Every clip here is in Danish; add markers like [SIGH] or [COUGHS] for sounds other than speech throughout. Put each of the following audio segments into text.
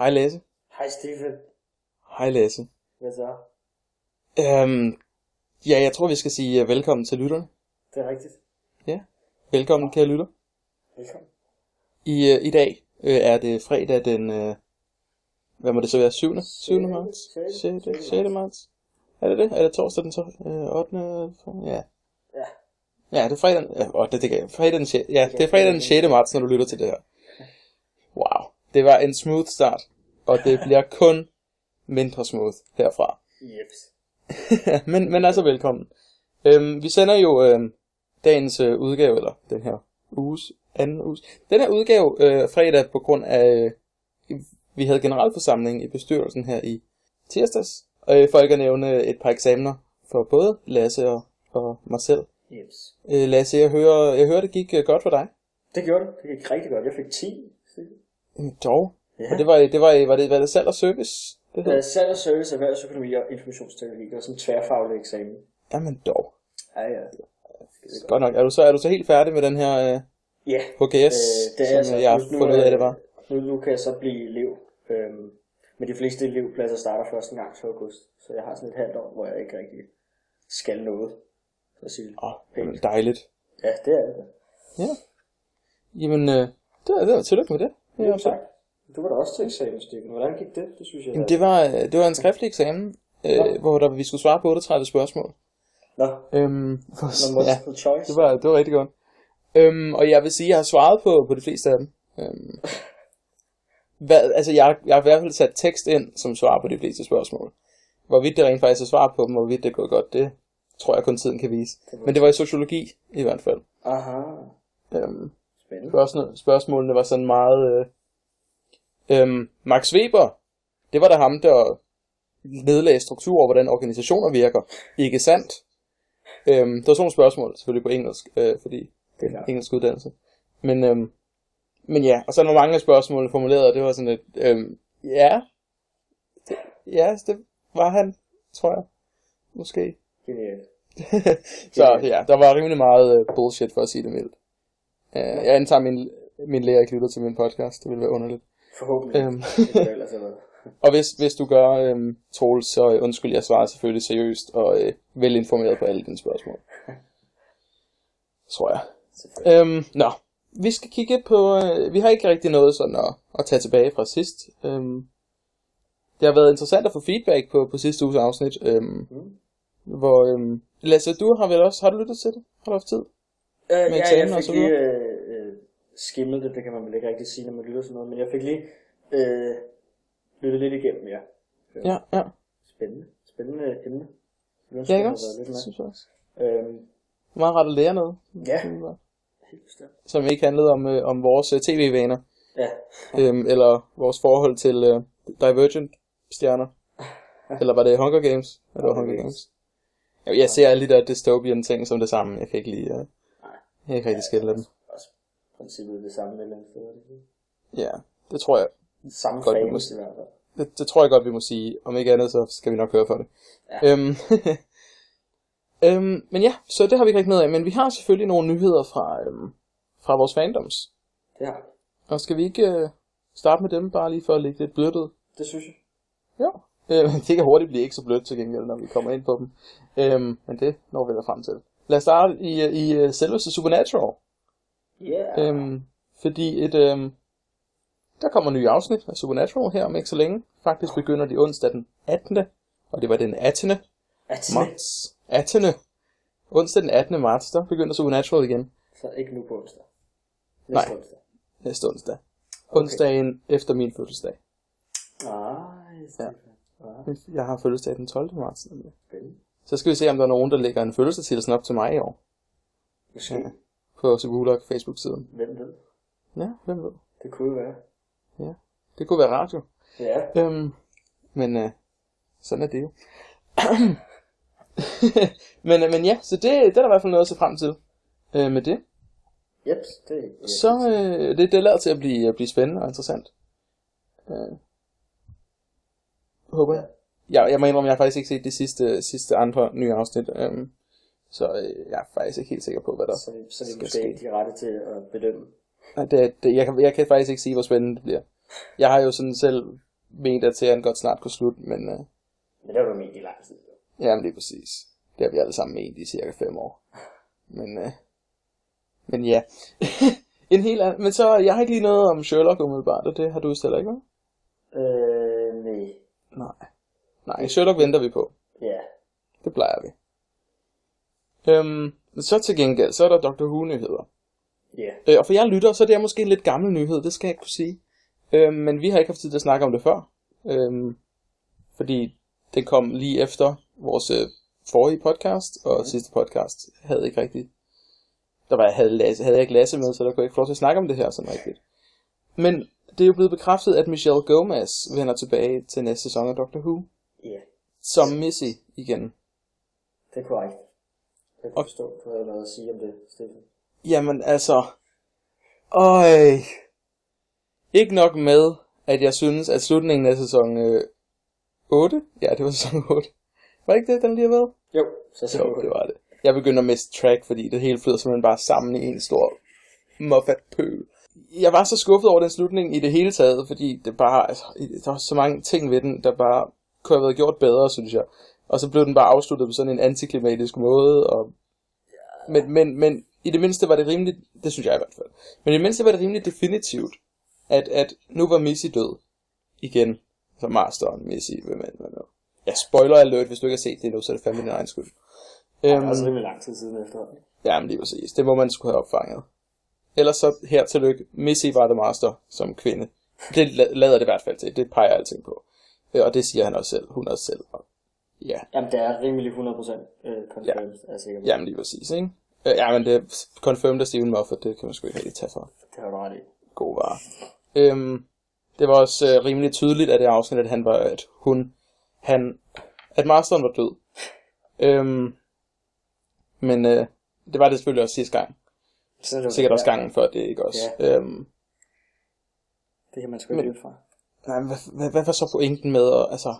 Hej Lasse. Hej Stefan. Hej Lasse. Hvad så? Øhm, ja, jeg tror vi skal sige uh, velkommen til lytterne. Det er rigtigt. Ja. Velkommen kære lytter. Velkommen. I, uh, i dag uh, er det fredag den, uh, hvad må det så være, 7. 7. marts? 6. 6. marts? Er det det? Er det torsdag den to- øh, 8. Ja. Ja. Ja, det er fredag, ja, 8. det jeg. Fredag den 6. Ja, det er fredag den 6. marts, når du lytter til det her. Wow. Det var en smooth start, og det [LAUGHS] bliver kun mindre smooth herfra. Jeps. [LAUGHS] men, men altså velkommen. Øhm, vi sender jo øhm, dagens øh, udgave, eller den her uges, anden uges. Den her udgave øh, fredag på grund af, øh, vi havde generalforsamling i bestyrelsen her i tirsdags. Og øh, for ikke at nævne et par eksamener for både Lasse og, og mig selv. Jeps. Øh, Lasse, jeg hører, jeg hører, det gik øh, godt for dig. Det gjorde det. Det gik rigtig godt. Jeg fik 10. Mm, Dog. Ja. Og det var, det var, var det, var det salg og service? Det hed? Øh, Salg og service, erhvervsøkonomi og informationsteknologi. Det var sådan en tværfaglig eksamen. Jamen dog. Ja, ja. Godt nok. Er du så, er du så helt færdig med den her øh, Ja. HGS, Øh, det er som altså, øh, jeg har fundet ud er- af, det var? Nu, nu kan jeg så blive elev. Øhm, men de fleste elevpladser starter først en gang til august. Så jeg har sådan et halvt år, hvor jeg ikke rigtig skal noget. Så at sige. det. Åh, oh, Pænt. dejligt. Ja, det er det. Ja. Jamen, øh, det var, det var tillykke med det. Ja, Ja, tak. Du var da også til eksamen, Stefan. Hvordan gik det? Det synes jeg. Jamen, det var, øh, det var en skriftlig eksamen, øh, hvor der, vi skulle svare på 38 spørgsmål. Nå, Øhm, for, ja, multiple choice. det var, det var rigtig godt. Øhm, og jeg vil sige, at jeg har svaret på, på de fleste af dem. Øhm, [LAUGHS] hvad, altså, jeg, jeg har i hvert fald sat tekst ind, som svar på de fleste spørgsmål. Hvorvidt det rent faktisk er svar på dem, og hvorvidt det er gået godt, det tror jeg kun tiden kan vise. Men det var i sociologi, i hvert fald. Aha. Øhm, Spændende. spørgsmål, spørgsmålene var sådan meget... Øh, øhm, Max Weber, det var da ham, der nedlagde struktur over, hvordan organisationer virker. Ikke sandt? Øhm, der var sådan nogle spørgsmål, selvfølgelig på engelsk, øh, fordi det er engelsk uddannelse. Men, øhm, men ja, og så var mange af spørgsmålene formuleret, og det var sådan et, øhm, ja, det, ja, det var han, tror jeg, måske. Genialt. [LAUGHS] så ja, der var rimelig meget øh, bullshit, for at sige det mildt. Uh, jeg antager, min, min lærer ikke lytter til min podcast. Det ville være underligt. Forhåbentlig. Øhm, været. [LAUGHS] og hvis, hvis du gør, øhm, Troels, så øh, undskyld, jeg svarer selvfølgelig seriøst og øh, velinformeret på alle dine spørgsmål. Tror jeg. Øhm, nå, vi skal kigge på, øh, vi har ikke rigtig noget sådan at, at tage tilbage fra sidst. Øhm, det har været interessant at få feedback på, på sidste uges afsnit. Øhm, Mm. hvor, øhm, Lasse, du har vel også, har du lyttet til det? Har du haft tid? Øh, ja, eksamen jeg fik lige øh, øh, skimmet det, det kan man vel ikke rigtig sige, når man lytter til noget, men jeg fik lige øh, lyttet lidt igennem, ja. Ja, ja. Spændende. Spændende emne. Ja, ikke også? Det med. synes jeg også. Øhm, meget rart at lære noget. Ja. helt bestemt. Som ikke handlede om, øh, om vores øh, tv-vaner. Ja. øhm, eller vores forhold til øh, Divergent stjerner. [LAUGHS] eller var det Hunger Games? Eller Hunger Games? Jeg, jeg ser alle de der dystopian ting som det samme. Jeg kan ikke lige... Øh, jeg kan ikke rigtig skille dem. Også princippet det samme det ikke? Ja, det tror jeg. Samme Godt, vi må- i hvert fald. Det, det tror jeg godt, vi må sige. Om ikke andet, så skal vi nok høre for det. Ja. Øhm, [LAUGHS] øhm, men ja, så det har vi ikke rigtig noget af. Men vi har selvfølgelig nogle nyheder fra, øhm, fra vores fandoms. Vi. Og skal vi ikke øh, starte med dem, bare lige for at lægge lidt blødt ud? Det synes jeg. Ja. Øh, [LAUGHS] det kan hurtigt blive ikke så blødt til gengæld, når vi kommer ind på dem. Øhm, men det når vi da frem til. Lad os starte i, øh, i uh, selveste Supernatural. Yeah. Øhm, fordi et, øhm, der kommer nye afsnit af Supernatural her om ikke så længe. Faktisk begynder de onsdag den 18. Og det var den 18. At marts. 18. Onsdag den 18. marts, der begynder Supernatural igen. Så ikke nu på onsdag. Nej. Næste onsdag. Næste onsdag. Onsdagen efter min fødselsdag. Nej, Stefan. Ja. Jeg har fødselsdag den 12. marts. nemlig. Spændende. Så skal vi se, om der er nogen, der lægger en fødselsdagshilsen op til mig i år. Ja. På Sebulok Facebook-siden. Hvem ved? Ja, hvem ved. Det kunne være. Det kunne være radio. Ja. Øhm, men øh, sådan er det jo. [CLEARS THROAT] men, øh, men ja, så det, det er der i hvert fald noget at se frem til øh, med det. Jeps, det er ja. Så øh, det, det lader til at blive, at blive spændende og interessant. Øh, håber jeg. Jeg, jeg må indrømme, jeg har faktisk ikke set de sidste, sidste andre nye afsnit. Øhm, så øh, jeg er faktisk ikke helt sikker på, hvad der Så, så er vi skal måske ske. ikke de rette til at bedømme. Det, det, jeg, kan, jeg kan faktisk ikke sige, hvor spændende det bliver. Jeg har jo sådan selv mente, at serien godt snart kunne slutte, men uh, Men det har du ment i lang tid. jo. jamen det er præcis. Det har vi alle sammen ment i cirka fem år. Men, uh, men ja. [LAUGHS] en helt anden, men så, jeg har ikke lige noget om Sherlock umiddelbart, og det har du heller ikke, hva'? Øh, nej. Nej. Nej, Sherlock venter vi på. Ja. Det plejer vi. Øhm, så til gengæld, så er der Dr. Who-nyheder. Ja. Øh, og for jeg lytter, så er det her måske en lidt gammel nyhed, det skal jeg ikke kunne sige. Øhm, men vi har ikke haft tid til at snakke om det før. Øhm, fordi det kom lige efter vores øh, forrige podcast, og mm. sidste podcast havde ikke rigtigt... Der var, havde, Lasse, havde jeg ikke Lasse med, så der kunne jeg ikke få lov til at snakke om det her sådan rigtigt. Men det er jo blevet bekræftet, at Michelle Gomez vender tilbage til næste sæson af Doctor Who. Ja. Som Missy igen. Det er korrekt. Jeg kan Og- forstå, du havde noget at sige om det, Stefan. Jamen altså... Øj. Ikke nok med, at jeg synes, at slutningen af sæson øh, 8... Ja, det var sæson 8. Var det ikke det, den lige har været? Jo, så ser Jo, det var det. Jeg begynder at miste track, fordi det hele flyder simpelthen bare sammen i en stor muffat pøl. Jeg var så skuffet over den slutning i det hele taget, fordi det bare, altså, der var så mange ting ved den, der bare kunne have været gjort bedre, synes jeg. Og så blev den bare afsluttet på sådan en antiklimatisk måde, og... Men, men, men i det mindste var det rimeligt, det synes jeg i hvert fald, men i det mindste var det rimeligt definitivt, at, at nu var Missy død. Igen. Så masteren Missy, hvem er det? Jeg spoiler alert, hvis du ikke har set det nu, så er det fandme din egen skyld. Det er Øhm, også rimelig lang tid siden efterhånden. Ja, men lige præcis. Det må man skulle have opfanget. Ellers så her tillykke. Missy var The Master som kvinde. Det la- lader det i hvert fald til. Det peger alting på. Øh, Og det siger han også selv. Hun også selv. Og ja, Jamen, det er rimelig 100% øh, confirmed, er jeg sikker på. jamen lige præcis, ikke? Øh, Ja, men det er confirmed af Steven Moffat. Det kan man sgu ikke rigtig tage for Det har du ret i. god vare. Øhm, det var også øh, rimelig tydeligt af det afsnit, at han var, at hun, han, at masteren var død. Øhm, men øh, det var det selvfølgelig også sidste gang. Så det Sikkert også gangen før det, ikke også? Ja. Øhm, Det kan man sgu ikke Men- fra. Nej, hvad, hvad, hvad var så pointen med, at, altså,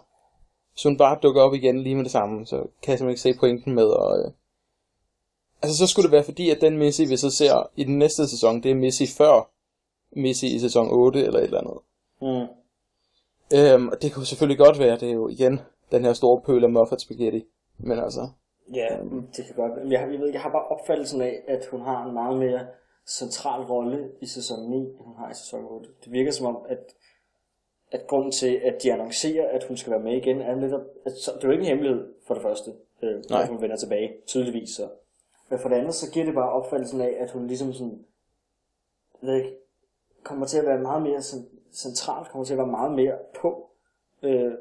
hvis hun bare dukker op igen lige med det samme, så kan jeg simpelthen ikke se pointen med, og, øh, altså så skulle det være fordi, at den Missy, vi så ser i den næste sæson, det er Missy før Missy i sæson 8 eller et eller andet. Mm. Øhm, og det kunne selvfølgelig godt være, det er jo igen den her store pøl af muffet spaghetti. Men altså, Ja, det kan godt være. Jeg, jeg, ved, jeg har bare opfattelsen af, at hun har en meget mere central rolle i sæson 9, end hun har i sæson 8. Det virker som om, at, at grunden til, at de annoncerer, at hun skal være med igen, er netop, at så, det er jo ikke en hemmelighed for det første, øh, Nej. at hun vender tilbage, tydeligvis så. Men for det andet, så giver det bare opfattelsen af, at hun ligesom sådan, ved ikke, kommer til at være meget mere sådan, centralt, kommer til at være meget mere på øh,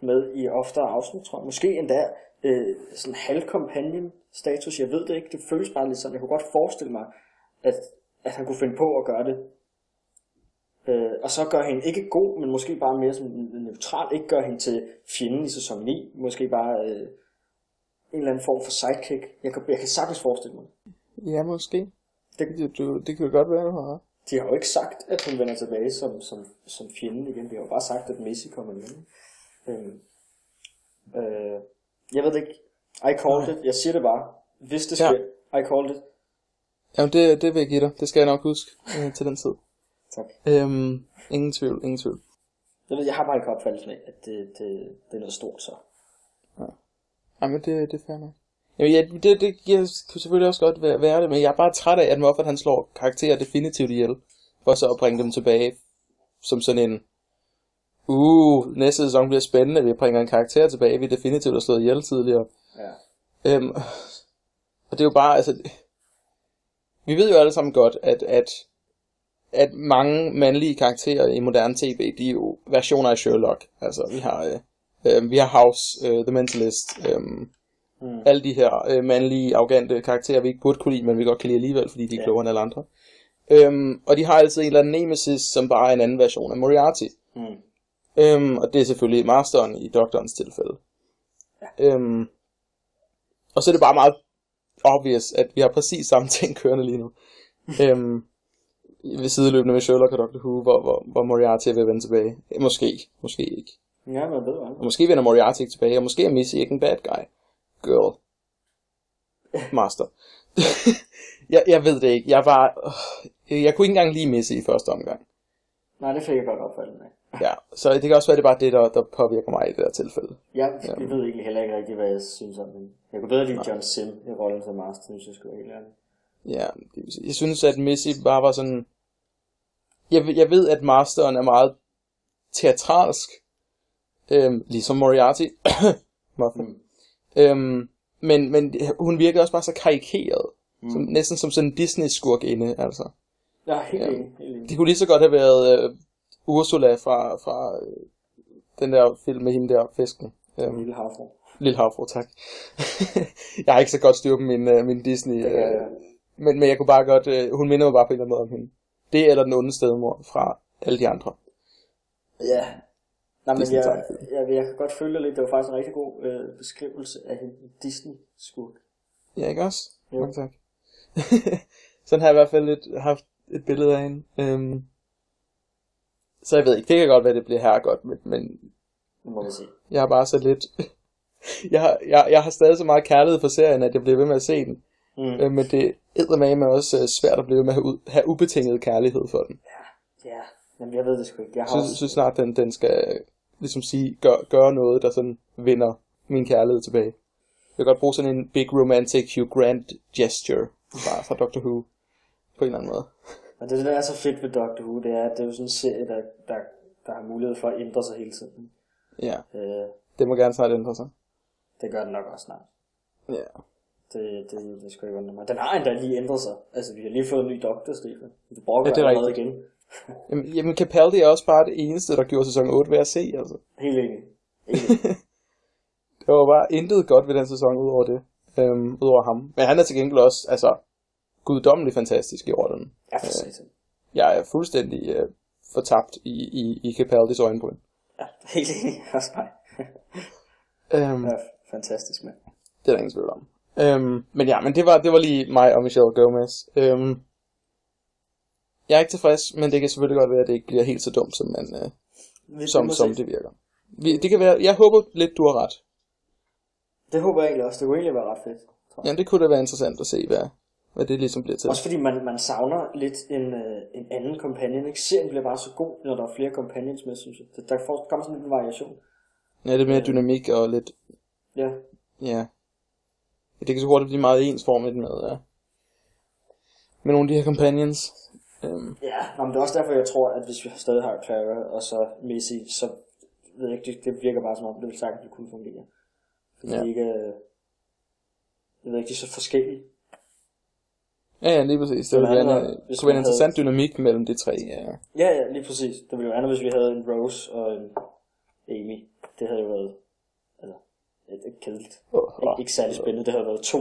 med i oftere afsnit, tror jeg. Måske endda øh, sådan halv companion status, jeg ved det ikke, det føles bare lidt sådan, jeg kunne godt forestille mig, at, at han kunne finde på at gøre det. Øh, og så gør hende ikke god, men måske bare mere som neutral, ikke gør hende til fjenden i sæson 9, måske bare øh, en eller anden form for sidekick. Jeg kan, jeg kan sagtens forestille mig. det. ja måske. Det, Det, du, det kan godt være, du har de har jo ikke sagt, at hun vender tilbage som, som, som fjenden igen. De har jo bare sagt, at Messi kommer igen. Øhm, øh, jeg ved det ikke. I called it. Jeg siger det bare. Hvis det Ja. sker, I called it. Jamen det, det vil jeg give dig. Det skal jeg nok huske øh, til den tid. Tak. Øhm, ingen tvivl, ingen tvivl. Jeg, ved, jeg har bare ikke opfattelsen af, at det, det, det er noget stort så. Jamen det, det er fair nok. Jamen, ja, det, det giver, kunne selvfølgelig også godt være, være det, men jeg er bare træt af, at Moffat han slår karakterer definitivt ihjel, for så at bringe dem tilbage som sådan en, uh, næste sæson bliver spændende, vi bringer en karakter tilbage, vi definitivt har slået ihjel tidligere. Ja. Øhm, og det er jo bare, altså, vi ved jo alle sammen godt, at, at, at mange mandlige karakterer i moderne tv, de er jo versioner af Sherlock. Altså, vi har, øh, øh, vi har House, øh, The Mentalist, øh, Mm. alle de her øh, mandlige, arrogante karakterer, vi ikke burde kunne lide, men vi godt kan lide alligevel, fordi de er Ja. klogere end alle andre. Øhm, og de har altid en eller anden nemesis, som bare er en anden version af Moriarty. Mm. Øhm, og det er selvfølgelig masteren i doktorens tilfælde. Øhm, og så er det bare meget obvious, at vi har præcis samme [LAUGHS] ting kørende lige nu. [LAUGHS] øhm, ved sideløbende med Sherlock og Doctor Who, hvor, hvor, hvor Moriarty vil vende tilbage. Eh, Måske, måske ikke. Ja, man ved Og hvad. måske vender Moriarty ikke tilbage, og måske er Missy ikke en bad guy. Girl. [LAUGHS] Master. [LAUGHS] jeg, jeg ved det ikke. Jeg var... Øh, jeg kunne ikke engang lide Missy i første omgang. Nej, det fik jeg godt opfattelsen af. Ja, så det kan også være, det er bare det, der, der påvirker mig i det her tilfælde. Jeg, jeg ved egentlig heller ikke rigtig, hvad jeg synes om den. Jeg kunne bedre lide John Sim i rollen som Master, hvis jeg skulle være helt ærlig. Ja, det vil sige- jeg synes, at Missy bare var sådan... Jeg, ved- jeg ved, at Masteren er meget teatralsk, øhm, ligesom Moriarty. [COUGHS] Mm. øhm, men, men hun virker også bare så karikeret. Mm. Som, næsten som sådan en Disney-skurk inde, altså. Er helt Ja. enig. Det kunne lige så godt have været øh, Ursula fra, fra øh, den der film med hende der, fisken. Øhm, Lille havfru. Lille havfru, tak. [LAUGHS] jeg har ikke så godt styr på min, øh, min Disney. Det kan Øh, jeg. men, men jeg kunne bare godt, øh, hun minder mig bare på en eller anden måde om hende. Det eller den onde stedmor fra alle de andre. Ja. Nej, men jeg, jeg, jeg, kan godt følge dig lidt. Det var faktisk en rigtig god øh, beskrivelse af hende. Disney-skurk. Ja, ikke også? Jo. Mange tak. [LAUGHS] Sådan har jeg i hvert fald lidt, haft et billede af hende. Øhm, så jeg ved ikke, det kan godt være, det bliver her godt, men, men må vi se. jeg har bare så lidt... [LAUGHS] jeg, har, jeg, jeg har stadig så meget kærlighed for serien, at jeg bliver ved med at se den. Mm. Øh, men det er med også øh, svært at blive med at have, ud, have ubetinget kærlighed for den. Ja, men jeg ved det sgu ikke. Jeg har Så også... synes snart, den, den skal ligesom sige, gør, gøre noget, der sådan vinder min kærlighed tilbage. Jeg kan godt bruge sådan en big romantic Hugh Grant gesture fra, fra Doctor Who. På en eller anden måde. Og det, der er så fedt ved Doctor Who, det er, at det er jo sådan en serie, der, der, der har mulighed for at ændre sig hele tiden. Ja, Øh, det må gerne snart ændre sig. det gør den nok også snart. Ja. Det, det, det skal ikke undre mig. Den har endda lige ændret sig. Altså, vi har lige fået en ny doktor, Stefan. Det brokker Ja, det er allerede rigtigt. igen. [LAUGHS] Jamen, jamen Capaldi er også bare det eneste, der gjorde sæson 8 ved at se, altså. Helt enig. [LAUGHS] Der var bare intet godt ved den sæson, udover det. Øhm, udover ham. Men han er til gengæld også, altså, guddommelig fantastisk i rollen. Ja, for satan. Jeg er fuldstændig øh, fortabt i, i, i Capaldis øjenbryn. Ja, [LAUGHS] helt enig. Også mig. Øhm, Ja, fantastisk, mand. Det er der ingen tvivl om. Øhm, men ja, men det var, det var lige mig og Michelle Gomez. Øhm, jeg er ikke tilfreds, men det kan selvfølgelig godt være, at det ikke bliver helt så dumt, som, man, øh, Vi, som, som det virker. Vi, det kan være, jeg håber lidt, du har ret. det håber jeg egentlig også. Det kunne egentlig være ret fedt. tror jeg. Ja, det kunne da være interessant at se, hvad, hvad det ligesom bliver til. Også fordi man, man savner lidt en, øh, en anden companion. Ikke? Serien bliver bare så god, når der er flere companions med, synes jeg. Der- Der kommer sådan lidt en variation. Ja, lidt mere dynamik og lidt, Ja, ja. Det kan så hurtigt blive meget ensformigt med, ja. med nogle af de her companions. Øhm, ja. Nå, men det er også derfor, jeg tror, at hvis vi stadig har Clara og så Missy, så ved jeg ikke, det, det virker bare som om, det vil sagtens kunne fungere. Fordi Ja. de ikke er, jeg ved ikke, de er så forskellige. ja, ja, lige præcis. Det Det ville være en, øh, kunne være en man interessant dynamik mellem de tre. Ja. Ja, ja, lige præcis. Det ville jo andet, hvis vi havde en Rose og en Amy. Det havde jo været lidt kedeligt. Oh, Ikke, særlig spændende. Det havde været to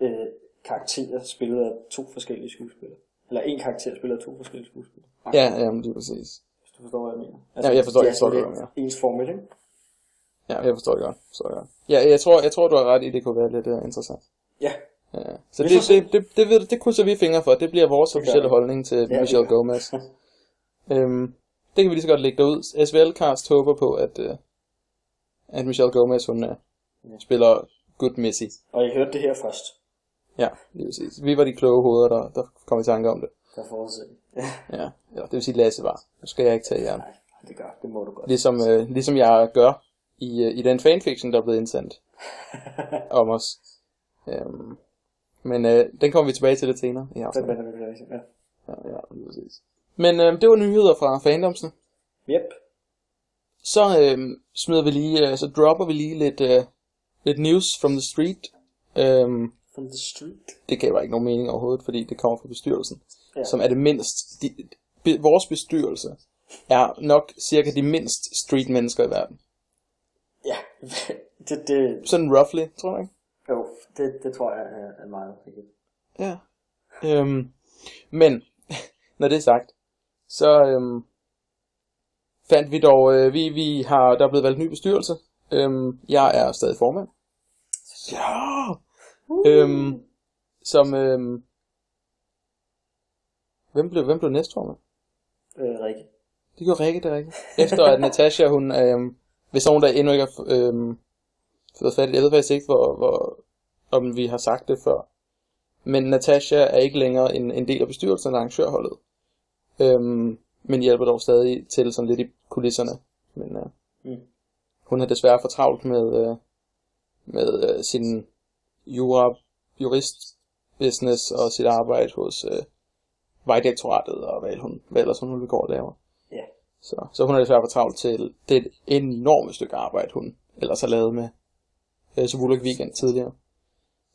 øh, karakterer spillet af to forskellige skuespillere. Eller en karakter spillet af to forskellige skuespillere. Ja, ja, men lige præcis. Hvis du forstår, hvad jeg mener. Ja, jeg forstår- de jeg er forstår, du lidt ensformigt, ikke? Ja, jeg forstår det godt. Forstår det godt. Ja, jeg tror, jeg tror, du har ret i, det kunne være lidt uh, interessant. Ja. Ja. Så det, får se. det, det, det, ved, det krydser vi fingre for. Det bliver vores gør officielle holdning til vi Michelle. Gomez. øhm, det kan vi lige så godt lægge derud. SVL Cast håber på, at, uh, at Michelle Gomez, hun uh, spiller good Missy. Og I hørte det her først. Ja, lige præcis. Vi var de kloge hoveder, der, der kom i tanke om det. Der se. Ja. Ja, det vil sige Lasse var. Nu skal jeg ikke tage jern. Nej, det gør. Det må du godt. Ligesom, øh, ligesom jeg gør i, øh, i den fanfiction, der er blevet indsendt [LAUGHS] om os. Øhm, men øh, den kommer vi tilbage til lidt senere i Den afsnittet. vender vi tilbage til. Ja. Ja, ja, præcis. Men øh, det var nyheder fra fandomsene. Yep. Så øh, smider vi lige, øh, så dropper vi lige lidt, øh, lidt news from the street. Øhm, From the street. det gav bare ikke nogen mening overhovedet, fordi det kommer fra bestyrelsen. Ja. Som er det mindst, de, be, vores bestyrelse er nok cirka de mindst street mennesker i verden. Ja. [LAUGHS] det, det, Sådan roughly, tror jeg ikke? jo, det, det tror jeg er, er meget rigtigt. Ja. Øhm, men, [LAUGHS] når det er sagt, så øhm, fandt vi dog, øh, vi, vi har, der er blevet valgt en ny bestyrelse. Øhm, jeg er stadig formand. Ja! Øhm, som, øhm, hvem blev, hvem blev næstformand? Øh, rigtigt. Det gjorde Rikke, det er rigtigt. Efter at Natasha, hun, øhm, hvis nogen der endnu ikke har øhm, fået fat i, jeg ved faktisk ikke, hvor, hvor, om vi har sagt det før. Men Natasha er ikke længere en, en del af bestyrelsen af arrangørholdet. Øhm, men hjælper dog stadig til sådan lidt i kulisserne. Men øh, Mm. Hun har desværre for travlt med, øh, med øh, sin jura, jurist business og sit arbejde hos øh, Vejdirektoratet og hvad, hun, hvad ellers hun vil gå og lave. Ja. Så, så hun er desværre for travlt til det enorme stykke arbejde, hun ellers har lavet med øh, Subuluk Weekend tidligere.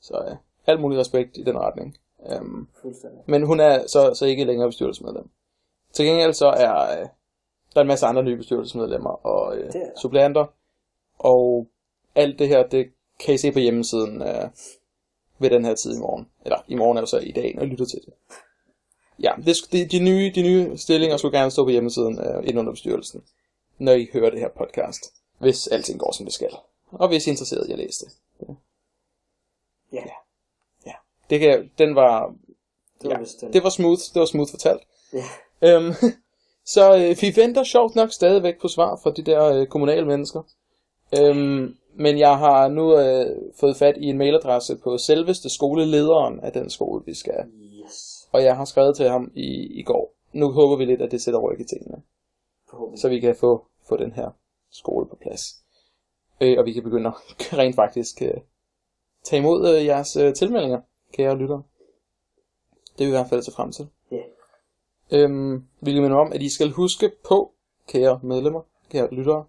Så øh, alt mulig respekt i den retning. Fuldstændig. men hun er så, så ikke længere bestyrelsesmedlem. Til gengæld så er øh, der er en masse andre nye bestyrelsesmedlemmer og øh, er suppleanter. Og alt det her, det kan I se på hjemmesiden øh, ved den her tid i morgen. Eller i morgen er jo så i dag, når I lytter til det. Ja, det, de, de, nye, de nye stillinger skulle gerne stå på hjemmesiden øh, ind under bestyrelsen, når I hører det her podcast. Hvis alting går, som det skal. Og hvis I er interesseret i at læse det. Ja, Ja, det kan, den var, det var ja, den. det var smooth, det var smooth fortalt. Ja. Øhm, [LAUGHS] så øh, vi venter sjovt nok stadigvæk på svar fra de der øh, kommunale mennesker. Øhm, men jeg har nu øh, fået fat i en mailadresse på selveste skolelederen af den skole, vi skal. Yes. Og jeg har skrevet til ham i, i går. Nu håber vi lidt, at det sætter ryk i tingene, så vi kan få, få den her skole på plads. Øh, og vi kan begynde at [LAUGHS] rent faktisk øh, tage imod øh, jeres øh, tilmeldinger, kære lyttere. Det er vi i hvert fald til frem til. Ja. Øhm, vil jeg minde om, at I skal huske på, kære medlemmer, kære lyttere,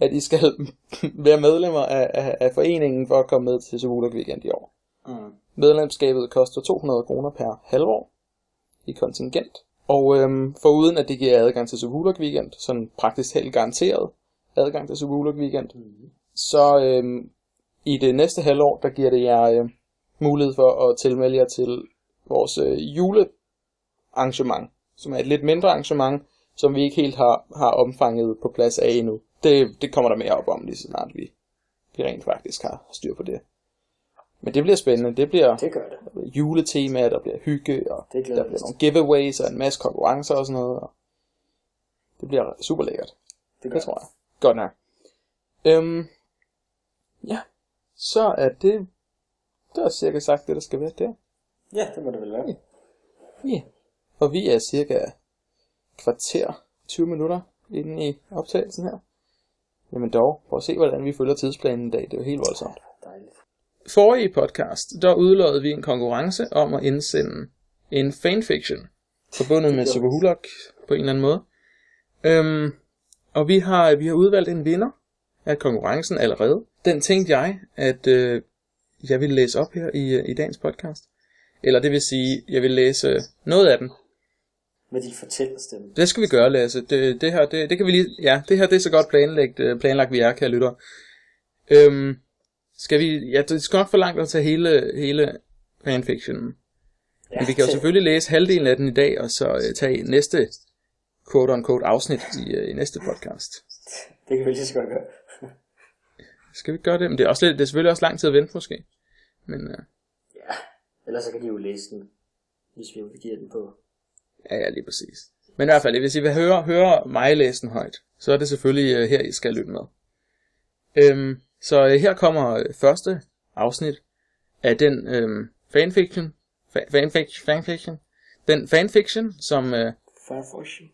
at I skal [LAUGHS] være medlemmer af, af, af foreningen for at komme med til Subuluk Weekend i år. Mm. Medlemskabet koster 200 kroner per halvår i kontingent. Og øhm, foruden at det giver adgang til Subuluk Weekend, sådan praktisk helt garanteret adgang til Subuluk Weekend, Mm. så øhm, i det næste halvår, der giver det jer øh, mulighed for at tilmelde jer til vores øh, julearrangement, som er et lidt mindre arrangement, som vi ikke helt har, har omfanget på plads af endnu. Det, det kommer der mere op om, lige så snart vi, vi rent faktisk har styr på det. Men det bliver spændende. Det bliver Det gør det. juletema, der bliver hygge, og Det der bliver nogle giveaways og en masse konkurrencer og sådan noget. Og det bliver super lækkert. Det gør Det tror jeg. Godt nok. Øhm, ja, så er det, det er cirka sagt det, der skal være der. Ja, det må det vel være. Ja. Og vi er cirka kvarter, 20 minutter inde i optagelsen her. Jamen dog, prøv at se, hvordan vi følger tidsplanen i dag. Det er jo helt voldsomt. Dejligt. Forrige podcast, der udløjede vi en konkurrence om at indsende en fanfiction, forbundet med Superhulok på en eller anden måde. Øhm, og vi har, vi har udvalgt en vinder af konkurrencen allerede. Den tænkte jeg, at øh, jeg ville læse op her i, øh, i dagens podcast. Eller det vil sige, jeg vil læse noget af den. Med din fortællerstemme. Det skal vi gøre, Lasse. Det, det her, det, det kan vi lige, ja, det her det er så godt planlagt, øh, planlagt vi er, kære lytter. Øhm, skal vi, ja, det skal nok for langt at tage hele, hele fanfictionen. Ja, Men vi kan jo selvfølgelig læse halvdelen af den i dag, og så øh, tage næste quote-unquote afsnit i, øh, i næste podcast. Det kan vi lige så godt gøre. Skal vi gøre det? Men det er, også lidt, det er selvfølgelig også lang tid at vente, måske. Men øh, Ja. Ellers så kan de jo læse den, hvis vi giver den på. Ja, ja, lige præcis. Men i hvert fald, hvis I vil høre, høre mig læse den højt, så er det selvfølgelig øh, her, I skal lytte med. Øhm, så øh, her kommer øh, første afsnit af den øh, fanfiction, fa- fanfiction, fanfiction, den fanfiction, som øh, Fireforce.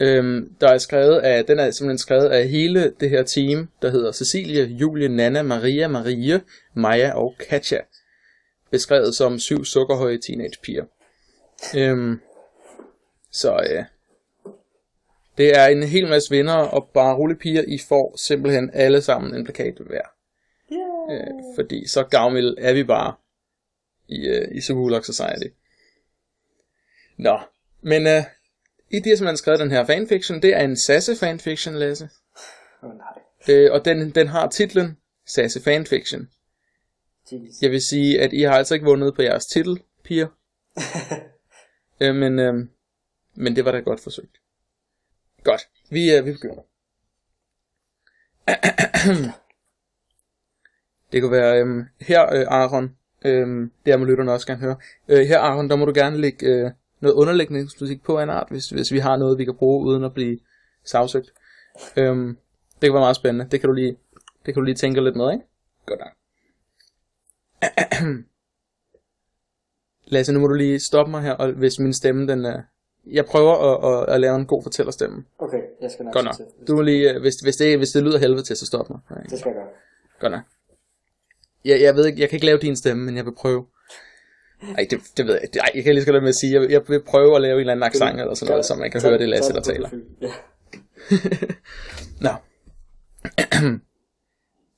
Øhm, der er skrevet af, den er simpelthen skrevet af hele det her team, der hedder Cecilie, Julie, Nana, Maria, Marie, Maja og Katja. Beskrevet som syv sukkerhøje teenagepiger. Øhm, så øh, det er en hel masse vinder, og bare rullepiger, I får simpelthen alle sammen en plakat hver. Yeah. Øh, fordi så gavmild er vi bare i, øh, i Subulok Society. Nå, men øh, i det, som man har skrevet den her fanfiction, det er en Sasse fanfiction, Lasse. Oh, nej. Øh, og den, den har titlen Sasse fanfiction. Jeez. Jeg vil sige, at I har altså ikke vundet på jeres titel, piger. [LAUGHS] øh, men, øh, men det var da godt forsøgt. Godt, vi, øh, vi begynder. det kunne være, øh, her øh, Aaron, øh, det må lytterne også gerne høre. Øh, her Aaron, der må du gerne lægge øh, noget underlægningsmusik på af en art, hvis, hvis vi har noget, vi kan bruge uden at blive sagsøgt. Øh, det kan være meget spændende. Det kan du lige, det kan du lige tænke lidt med, ikke? Godt nok. [CLEARS THROAT] Lasse, nu må du lige stoppe mig her, og hvis min stemme den er, jeg prøver at, at, at lave en god fortællerstemme. Okay, jeg skal nok Godt nok. til. Du må lige, øh, hvis, hvis, det, hvis det lyder helvede til, så stop mig. Nej, Det skal jeg gøre. Godt nok. Jeg, jeg ved ikke, jeg kan ikke lave din stemme, men jeg vil prøve. Ej, det, det ved jeg ikke. Jeg kan lige godt lade med at sige, jeg, jeg vil prøve at lave en eller anden accent eller sådan noget, så man kan høre det, Lasse, der taler. Ja. [LAUGHS] Nå. [CLEARS THROAT]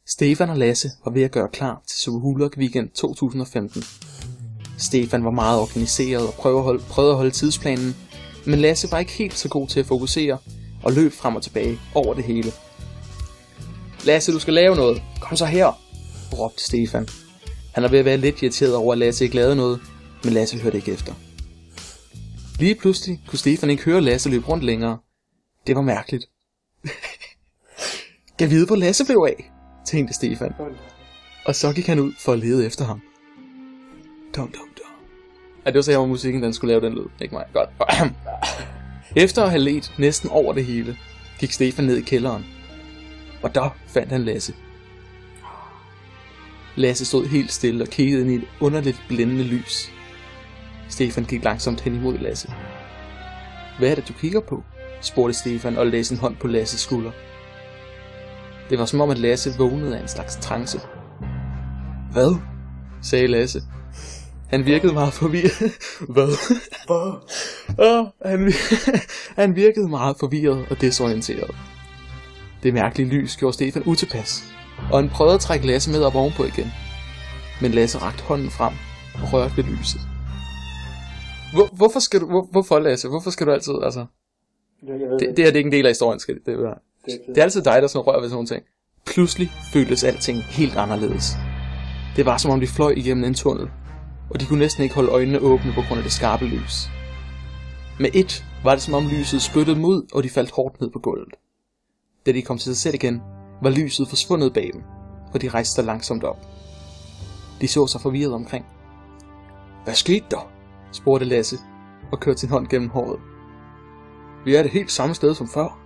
Stefan og Lasse var ved at gøre klar til Superhulok Weekend 2015. Stefan var meget organiseret og prøvede at, holde, prøvede at holde tidsplanen, men Lasse var ikke helt så god til at fokusere og løb frem og tilbage over det hele. Lasse, du skal lave noget. Kom så her, råbte Stefan. Han var ved at være lidt irriteret over, at Lasse ikke lavede noget, men Lasse hørte ikke efter. Lige pludselig kunne Stefan ikke høre Lasse løbe rundt længere. Det var mærkeligt. [LAUGHS] jeg vide, hvor Lasse blev af, tænkte Stefan. Og så gik han ud for at lede efter ham. Dum, dum. Ja, det var så her, hvor musikken den skulle lave den lyd. Ikke mig. Godt. [CLEARS THROAT] Efter at have let næsten over det hele, gik Stefan ned i kælderen. Og der fandt han Lasse. Lasse stod helt stille og kiggede ind i et underligt blændende lys. Stefan gik langsomt hen imod Lasse. Hvad er det, du kigger på? spurgte Stefan og lagde sin hånd på Lasses skulder. Det var som om, at Lasse vågnede af en slags trance. Hvad? sagde Lasse. Han virkede meget forvirret. [LAUGHS] Hvad? Hvor? Åh, han, vir- [LAUGHS] han virkede meget forvirret og desorienteret. Det mærkelige lys gjorde Stefan utilpas, og han prøvede at trække Lasse med op ovenpå igen. Men Lasse rakte hånden frem og rørte ved lyset. Hvor, hvorfor skal du, hvor, hvorfor Lasse? Hvorfor skal du altid, altså... Jeg, jeg Det, det her det er ikke en del af historien, skal det, det være. det, Det er altid dig, der sådan rører ved sådan nogle ting. Pludselig føltes alting helt anderledes. Det var som om de fløj igennem en tunnel, og de kunne næsten ikke holde øjnene åbne på grund af det skarpe lys. Med et var det som om lyset spyttede ud, og de faldt hårdt ned på gulvet. Da de kom til sig selv igen, var lyset forsvundet bag dem, og de rejste sig langsomt op. De så sig forvirret omkring. Hvad skete der? spurgte Lasse, og kørte sin hånd gennem håret. Vi er det helt samme sted som før.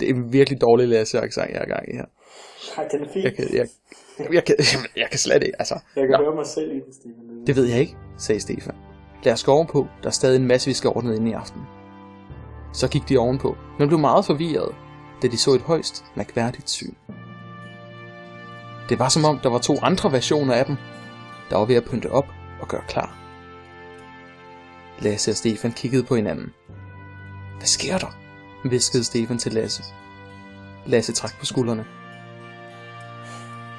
Det er en virkelig dårlig Lasse accent, jeg er gang i her. Nej, den er fin. Jeg kan, jeg, jeg, kan, jeg kan slet ikke, altså. Jeg kan Nå. høre mig selv i den, Stefan. Det ved jeg ikke, sagde Stefan. Lad os gå ovenpå, der er stadig en masse, vi skal ordne ind i aften. Så gik de ovenpå, men blev meget forvirret, da de så et højst mærkværdigt syn. Det var som om, der var to andre versioner af dem, der var ved at pynte op og gøre klar. Lasse og Stefan kiggede på hinanden. Hvad sker der? viskede Stefan til Lasse. Lasse trak på skuldrene.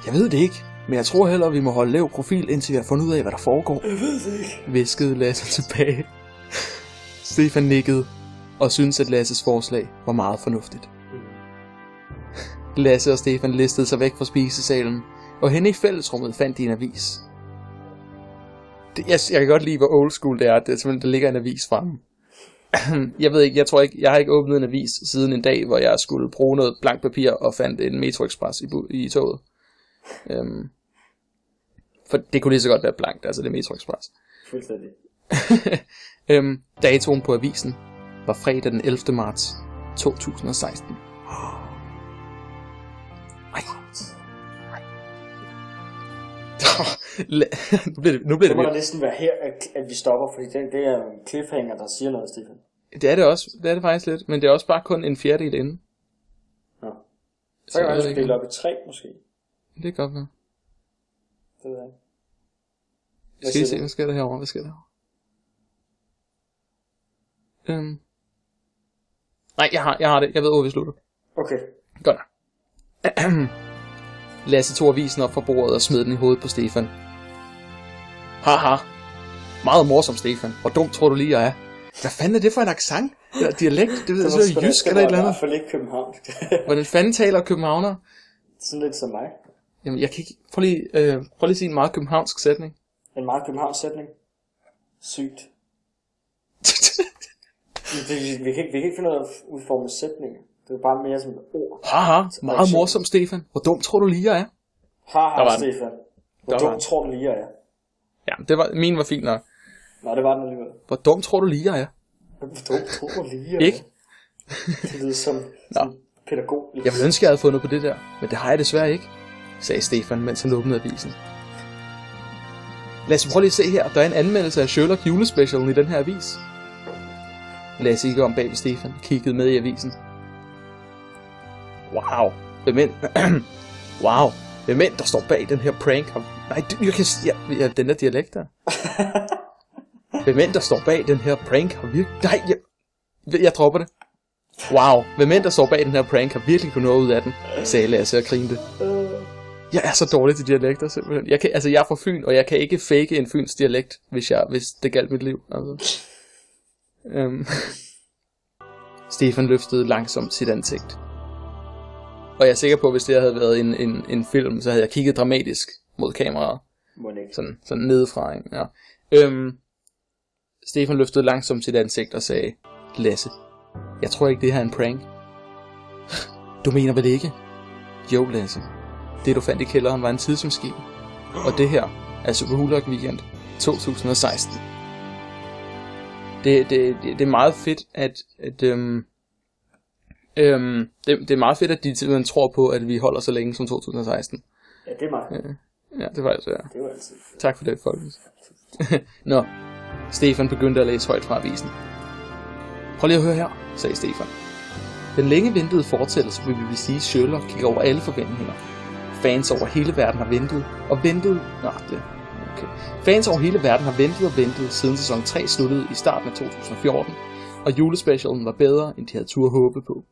Jeg ved det ikke, men jeg tror heller, vi må holde lav profil, indtil vi har fundet ud af, hvad der foregår. Jeg ved det ikke. Viskede Lasse tilbage. Stefan nikkede og syntes, at Lasses forslag var meget fornuftigt. Lasse og Stefan listede sig væk fra spisesalen, og henne i fællesrummet fandt de en avis. Det, jeg, jeg kan godt lide, hvor old school det er. Det er simpelthen, der ligger en avis fremme. [CLEARS THROAT] jeg ved ikke, jeg tror ikke, jeg har ikke åbnet en avis siden en dag, hvor jeg skulle bruge noget blankt papir og fandt en Metro Express i, i toget. Øhm, for det kunne lige så godt være blankt, altså det Metro Express. Fuldstændig. [LAUGHS] øhm, datoen på avisen var fredag den 11. marts 2016. [GASPS] Ej. [LAUGHS] Nu bliver det, nu bliver Det må det, næsten være her, at, vi stopper, fordi det, det er en cliffhanger, der siger noget, Stefan. det er det også, det er det faktisk lidt, men det er også bare kun en fjerdedel inde. Nå. Så kan jeg man dele op i tre, måske. Det kan godt være. Det ved jeg ikke. Skal vi se, hvad sker der herovre? Hvad sker der herovre? Øhm. Nej, jeg har, jeg har det. Jeg ved, hvor vi slutter. Okay. Godt nok. Lasse tog avisen op fra bordet og smed den i hovedet på Stefan. Haha. Meget morsom, Stefan. Hvor dumt tror du lige, jeg er? Hvad fanden er det for en accent? Eller dialekt? Det ved jeg, så er jysk eller et eller andet. i hvert fald ikke København. Hvordan fanden taler københavner? Sådan lidt som mig. Jamen, jeg kan ikke... Prøv lige, øh, prøv lige at sige en meget københavnsk sætning. En meget Københavns sætning. Sygt. [LAUGHS] Vi, vi, vi, kan, ikke, vi kan ikke finde ud af at udforme sætninger. Det er bare mere som et ord. Haha. Meget morsom, Stefan. Hvor dumt tror du lige, jeg er? Haha. Stefan. Hvor dumt den. tror du lige, jeg er? Ja, det var, min var fint nok. Nå, det var den alligevel. Hvor dumt tror du lige, jeg er? Hvor dumt tror du lige, jeg Ikke? er? Det lyder som, som pædagog. Jeg ville ønske, jeg havde fundet på det der, men det har jeg desværre ikke, sagde Stefan, mens han åbnede avisen. Lad os prøve lige at se her. Der er en anmeldelse af Sherlock julespecialen i den her avis. Lasse gik om bag ved Stefan, kiggede med i avisen. Wow, hvem end, [CLEARS THROAT] wow, hvem end der står bag den her prank? Nej, du- jeg kan s- ja, ja, den der dialekt der. [LAUGHS] hvem end der står bag den her prank har virkelig... Nej, jeg, jeg dropper det. Wow, hvem end der står bag den her prank har virkelig kunnet noget ud af den, sagde Lasse og grinte. Jeg er så dårlig til dialekter, simpelthen. Jeg, kan, altså, jeg er fra Fyn, og jeg kan ikke fake en fyns dialekt, hvis, jeg, hvis det galt mit liv. Altså. Øhm. [LAUGHS] Stefan løftede langsomt sit ansigt. Og jeg er sikker på, at hvis det havde været en, en, en film, så havde jeg kigget dramatisk mod kameraet. Sådan, sådan nedefra, ikke? Ja. Øhm, Stefan løftede langsomt sit ansigt og sagde, Lasse, jeg tror ikke, det her er en prank. [LAUGHS] Du mener vel ikke? Jo, Lasse. Det, du fandt i kælderen, var en tidsmaskine. Og det her er Superhulk Weekend 2016. Det, det, det, det er meget fedt, at, at øhm, øhm, det, det er meget fedt, at de simpelthen tror på, at vi holder så længe som 2016. Ja, det er meget. Ja, det var altså, ja. Det jo altid. Tak for det, folkens. [LAUGHS] Nå, Stefan begyndte at læse højt fra avisen. Prøv lige at høre her, sagde Stefan. Den længe ventede fortællelse vil vi sige Sherlock gik over alle forventninger. Fans over hele verden har ventet og ventet... Nå, det... Okay. Fans over hele verden har ventet og ventet siden sæson 3 sluttede i starten af 2014, og julespecialen var bedre, end de havde tur håbe på.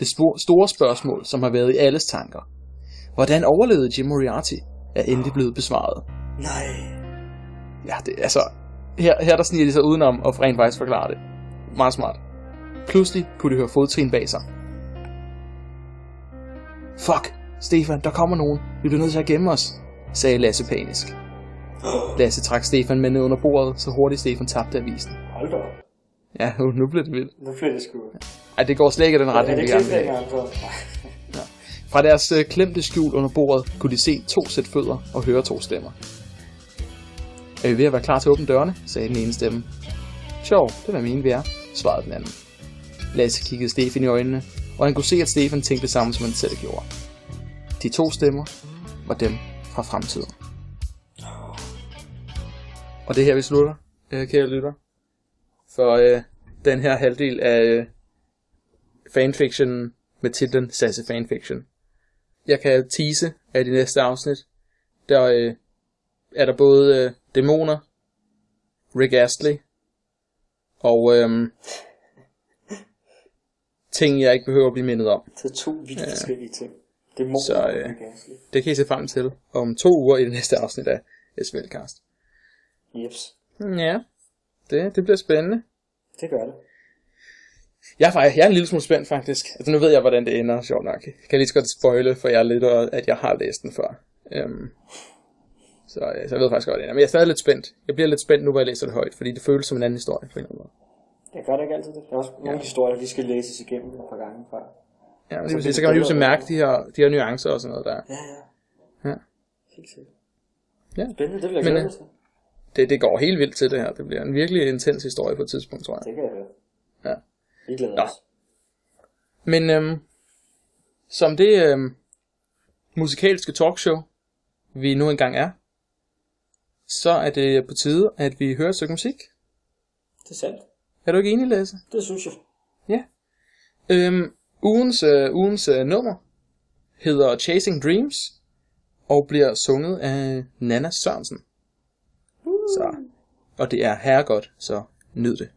Det store spørgsmål, som har været i alles tanker. Hvordan overlevede Jim Moriarty, er endelig blevet besvaret. Nej. Ja, det altså... Her, her der sniger de sig udenom og rent faktisk forklare det. Meget smart. Pludselig kunne de høre fodtrin bag sig. Fuck, Stefan, der kommer nogen. Vi bliver nødt til at gemme os, sagde Lasse panisk. Lasse trak Stefan med ned under bordet, så hurtigt Stefan tabte avisen. Hold da. Ja, nu, nu bliver det vildt. Nu bliver det sgu... Ej, det går slet ikke i den retning, det vi gerne vil have. Nej. Fra deres øh, klemte skjul under bordet kunne de se to sæt fødder og høre to stemmer. Er vi ved at være klar til at åbne dørene? sagde den ene stemme. Sjov, det var mine vi er, svarede den anden. Lasse kiggede Stefan i øjnene, og han kunne se, at Stefan tænkte det samme, som han selv gjorde. De to stemmer var dem fra fremtiden. Og det er her, vi slutter, øh, kære lytter. For øh, den her halvdel af øh, fanfiction med titlen Sasse Fanfiction. Jeg kan tease, at i næste afsnit, der øh, er der både øh, dæmoner, Rick Astley, og øh, ting, jeg ikke behøver at blive mindet om. Det er to vidt forskellige ting. Må Så, øh. Det kan I se frem til om to uger i det næste afsnit af SVLcast. Jeps. Ja, det, det bliver spændende. Det gør det. Jeg er, faktisk, jeg er en lille smule spændt faktisk. Altså nu ved jeg, hvordan det ender, sjovt nok. Jeg kan lige så godt spoile for jer lidt, at jeg har læst den før. Øhm, så, øh, så jeg ved faktisk godt, det ender. Men jeg er stadig lidt spændt. Jeg bliver lidt spændt nu, hvor jeg læser det højt, fordi det føles som en anden historie på en eller anden måde. Jeg gør det ikke altid det. Der er også nogle historier, de skal læses igennem et par gange før. Ja, Så det, bliver så kan man det pludselig bedre. mærke de her, de her nuancer og sådan noget der. Ja, ja. Ja. Helt sikkert. Ja. Spændende, det vil jeg Men, glæde øh. Det, det går helt vildt til det her. Det bliver en virkelig intens historie på et tidspunkt, tror jeg. Det kan jeg høre. Ja. Vi glæder Nå. os. Men øhm, som det øhm, musikalske talkshow, vi nu engang er, så er det på tide, at vi hører et stykke musik. Det er sandt. Er du ikke enig, Lasse? Det synes jeg. Ja. Øhm, ugens øh, ugens øh, nummer hedder Chasing Dreams, og bliver sunget af Nana Sørensen. Så, og det er herregodt, så nyd det.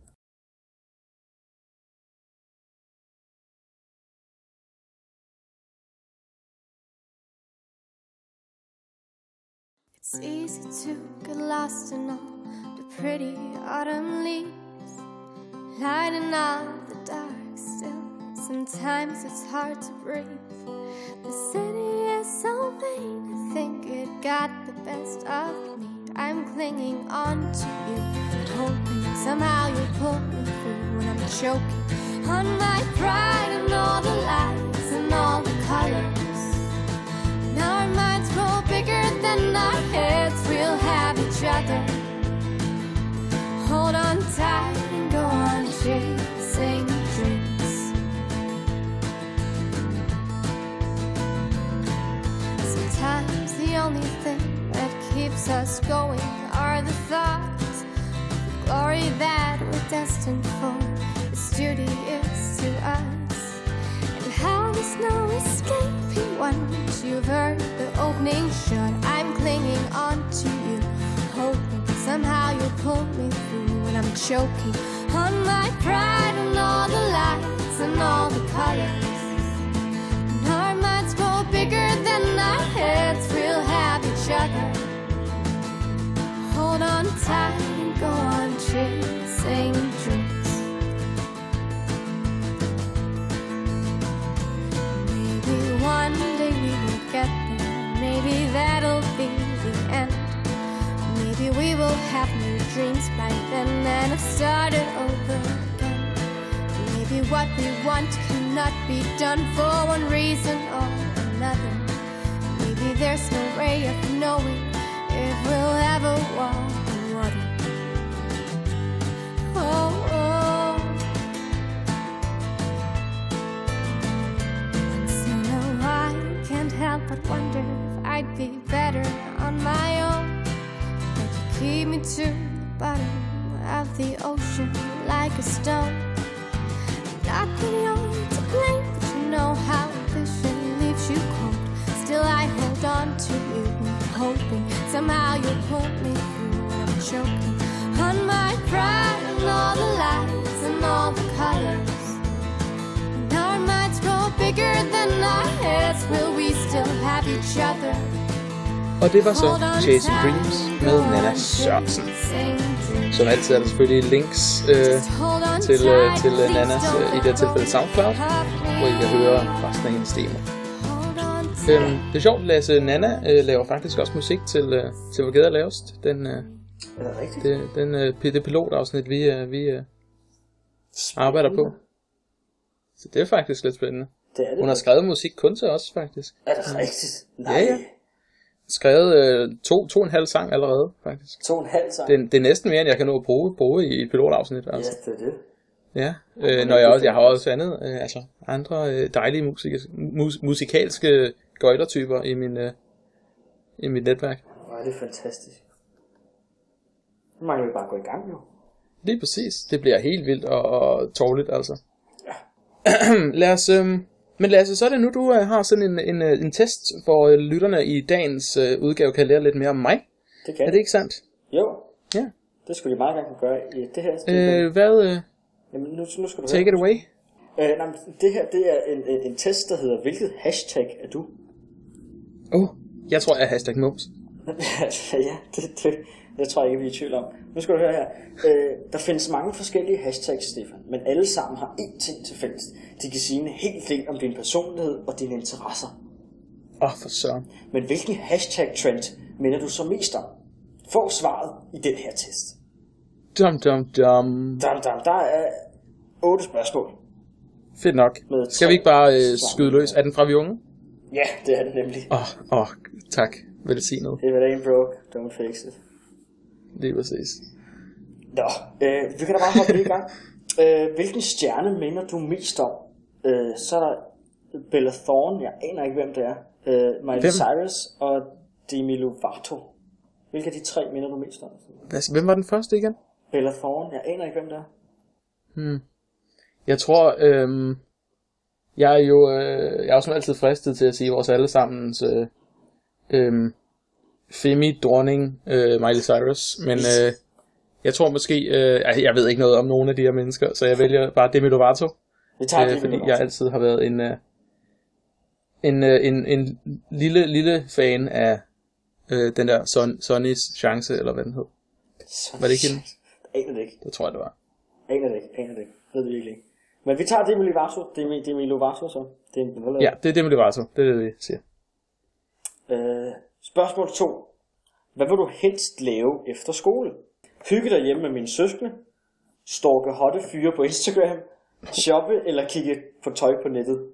It's easy to get lost in all the pretty autumn leaves, lighting up. Sometimes it's hard to breathe. The city is so vain, I think it got the best of me. I'm clinging on to you, hoping somehow you'll pull me through when I'm choking on my pride and all the lights and all the colors. Now our minds grow bigger than our heads. We'll have each other. Hold on tight and go on chasing Sometimes the only thing that keeps us going are the thoughts the glory that we're destined for. duty is to us, and how there's no escaping once you've heard the opening shut. I'm clinging on to you, hoping somehow you'll pull me through, and I'm choking on my pride and all the lights and all the colors. Bigger than our heads, have each other. Hold on tight and go on chasing dreams. Maybe one day we will get there. Maybe that'll be the end. Maybe we will have new dreams by then and have started over again. Maybe what we want cannot be done for one reason or another. Maybe there's no way of knowing if we'll ever walk the water. Oh, oh. Once in a while, can't help but wonder if I'd be better on my own. But you keep me to the bottom of the ocean like a stone. Not that you're to blame, but you know how somehow you'll pull me through. I'm choking on my pride and all the lights and all the colors. And our minds grow bigger than our heads. Will we still have each other? Og det var så Chasing Dreams med Nana Sørensen. Som altid er der selvfølgelig links øh, til, øh, til øh, øh, i det her tilfælde SoundCloud, hvor I kan høre resten af hendes demo. Øhm, det er sjovt, Lasse Nana øh, laver faktisk også musik til, øh, til Hvor Gæder Lavest. Den, øh, Er det rigtigt? det, den, øh, det pilotafsnit, vi, øh, vi øh, arbejder på. Så det er faktisk lidt spændende. Det er det. Hun har skrevet musik kun til os, faktisk. Er det rigtigt? Nej. Ja, ja. Skrevet øh, to, to og en halv sang allerede, faktisk. To og en halv sang. Det, det er næsten mere, end jeg kan nå at bruge, bruge i et pilotafsnit. Altså. Ja, det er det. Ja, øh, når jeg, også, jeg har også andet, øh, altså andre øh, dejlige musik, mus, musikalske gøjlertyper i min øh, i mit netværk. Er det fantastisk. Nu mangler vi bare at gå i gang jo. Lige præcis. Det bliver helt vildt og, og tårligt, altså. [CLEARS THROAT] lad os, øh, men os, så er det nu, du øh, har sådan en, en, øh, en test, hvor øh, lytterne i dagens øh, udgave kan lære lidt mere om mig. Det kan Er det ikke sandt? Jo, Ja. det skulle de meget gerne kunne gøre i det her. Øh, hvad? Øh, Jamen, nu, nu skal du take it høre. away. Øh, nej, men det her, det er en, en, en test, der hedder, hvilket hashtag er du? Oh, jeg tror, jeg er hashtag mums. [LAUGHS] ja, det, det, det tror jeg ikke, vi er i tvivl om. Nu skal du høre her. Øh, der findes mange forskellige hashtags, Stefan, men alle sammen har én ting til fælles. De kan sige en hel del om din personlighed og dine interesser. Åh, oh, for søren. Men hvilken hashtag-trend minder du så mest om? Få svaret i den her test. Dum, dum, dum. Dam, dam, der er otte spørgsmål. Fedt nok. Skal vi ikke bare øh, skyde løs? Er den fra vi unge? [LAUGHS] Ja, det er det nemlig. Åh, oh, oh, tak. Velsignet. If it ain't broke, don't fix it. Lige præcis. Nå, øh, vi kan da bare hoppe lige i gang. [LAUGHS] Øh, hvilken stjerne minder du mest om? Øh, så er der Bella Thorne, jeg aner ikke, hvem det er. Øh, Miley Hvem? Cyrus og Demi Lovato. Hvilke af de tre minder du mest om? Hvem var den første igen? Bella Thorne, jeg aner ikke, hvem det er. Jeg tror, øhm, jeg er jo, øh, jeg er jo altid fristet til at sige vores allesammens øh, øhm, Femi dronning øh, Miley Cyrus, men øh, jeg tror måske, øh, altså, jeg ved ikke noget om nogen af de her mennesker, så jeg vælger bare Demi Lovato, Vi tager øh, Demi fordi Lovato. jeg altid har været en, øh, en, øh, en, en lille, lille fan af øh, den der Son, Sonnys chance, eller hvad den hed. Så- Var det ikke hende? Aner det ikke. Det tror jeg, det var. Aner det ikke. Aner det ikke. Ved det virkelig. Men vi tager Demi Lovato. Demi, Demi Lovato så. Det er en, Ja, det er Demi Lovato, det er det, vi siger. Øh, spørgsmål 2. Hvad vil du helst lave efter skole? Hygge dig hjemme med mine søskende? Stalke hotte fyre på Instagram? Shoppe eller kigge på tøj på nettet?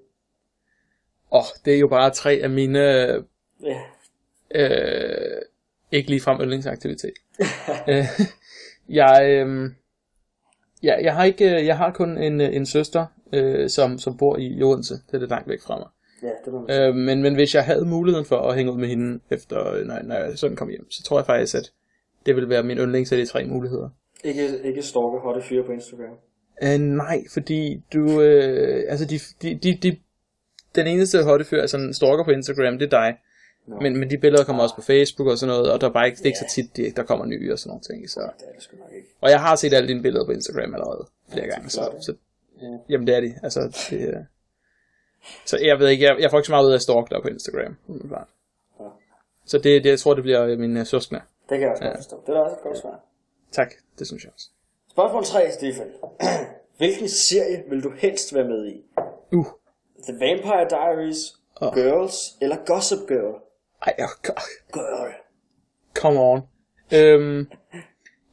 Åh, oh, det er jo bare tre af mine Ja. øh, ikke ligefrem yndlingsaktivitet. [LAUGHS] øh, jeg, øh, ja, jeg har ikke, øh, jeg har kun en, øh, en søster, øh, som, som bor i Odense. Det er lidt langt væk fra mig. Ja, det må man. Øh, men, men hvis jeg havde muligheden for at hænge ud med hende, efter, når, når jeg sådan kom hjem, så tror jeg faktisk, at det ville være min yndlings af de tre muligheder. Ikke, ikke stalke hotte fyre på Instagram. Uh, nej, fordi du, øh, altså de, de, de, de, den eneste hotte fyr, altså en stalker på Instagram, det er dig. Nå. Men, men de billeder kommer også på Facebook og sådan noget, og der er bare ikke, det er ikke så tit, de, der kommer nye og sådan nogle ting. Så. Det er det sgu nok ikke. Og jeg har set alle dine billeder på Instagram allerede flere Ja, gange. Så, så, Ja. jamen det er de. Altså, det, øh. så jeg ved ikke, jeg, jeg får ikke så meget ud af at stalke dig på Instagram. Ja. Så det, det, jeg tror, det bliver øh, min uh, søskende. Det kan jeg også Ja. godt forstå. Det er da også et godt svar. Tak, det synes jeg også. Spørgsmål 3, Stefan. [CLEARS THROAT] Hvilken serie vil du helst være med i? Uh, The Vampire Diaries, Åh. Girls eller Gossip Girl? Ej, oh, God. Come on. Øhm,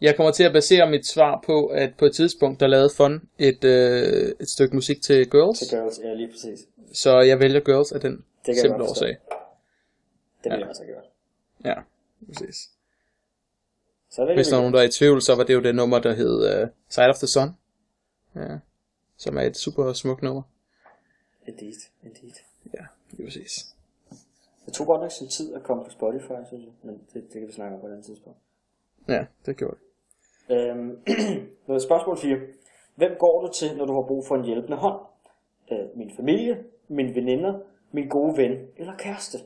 jeg kommer til at basere mit svar på, at på et tidspunkt, der lavede Fun et, øh, et stykke musik til Girls. Til Girls, ja lige præcis. Så jeg vælger Girls af den simple årsag. Det vil jeg også have gjort. Ja, præcis. Så det Hvis der er nogen, der er i tvivl, så var det jo det nummer, der hed uh, Side of the Sun. Ja, som er et super smukt nummer. Indeed, indeed. Ja, lige præcis. Det tog godt nok sin tid at komme på Spotify, synes jeg. Men det, det kan vi snakke om på et andet tidspunkt. Ja, det gjorde det. Øhm, [CLEARS THROAT] spørgsmål 4. Hvem går du til, når du har brug for en hjælpende hånd? Øh, min familie, mine veninder, min gode ven eller kæreste?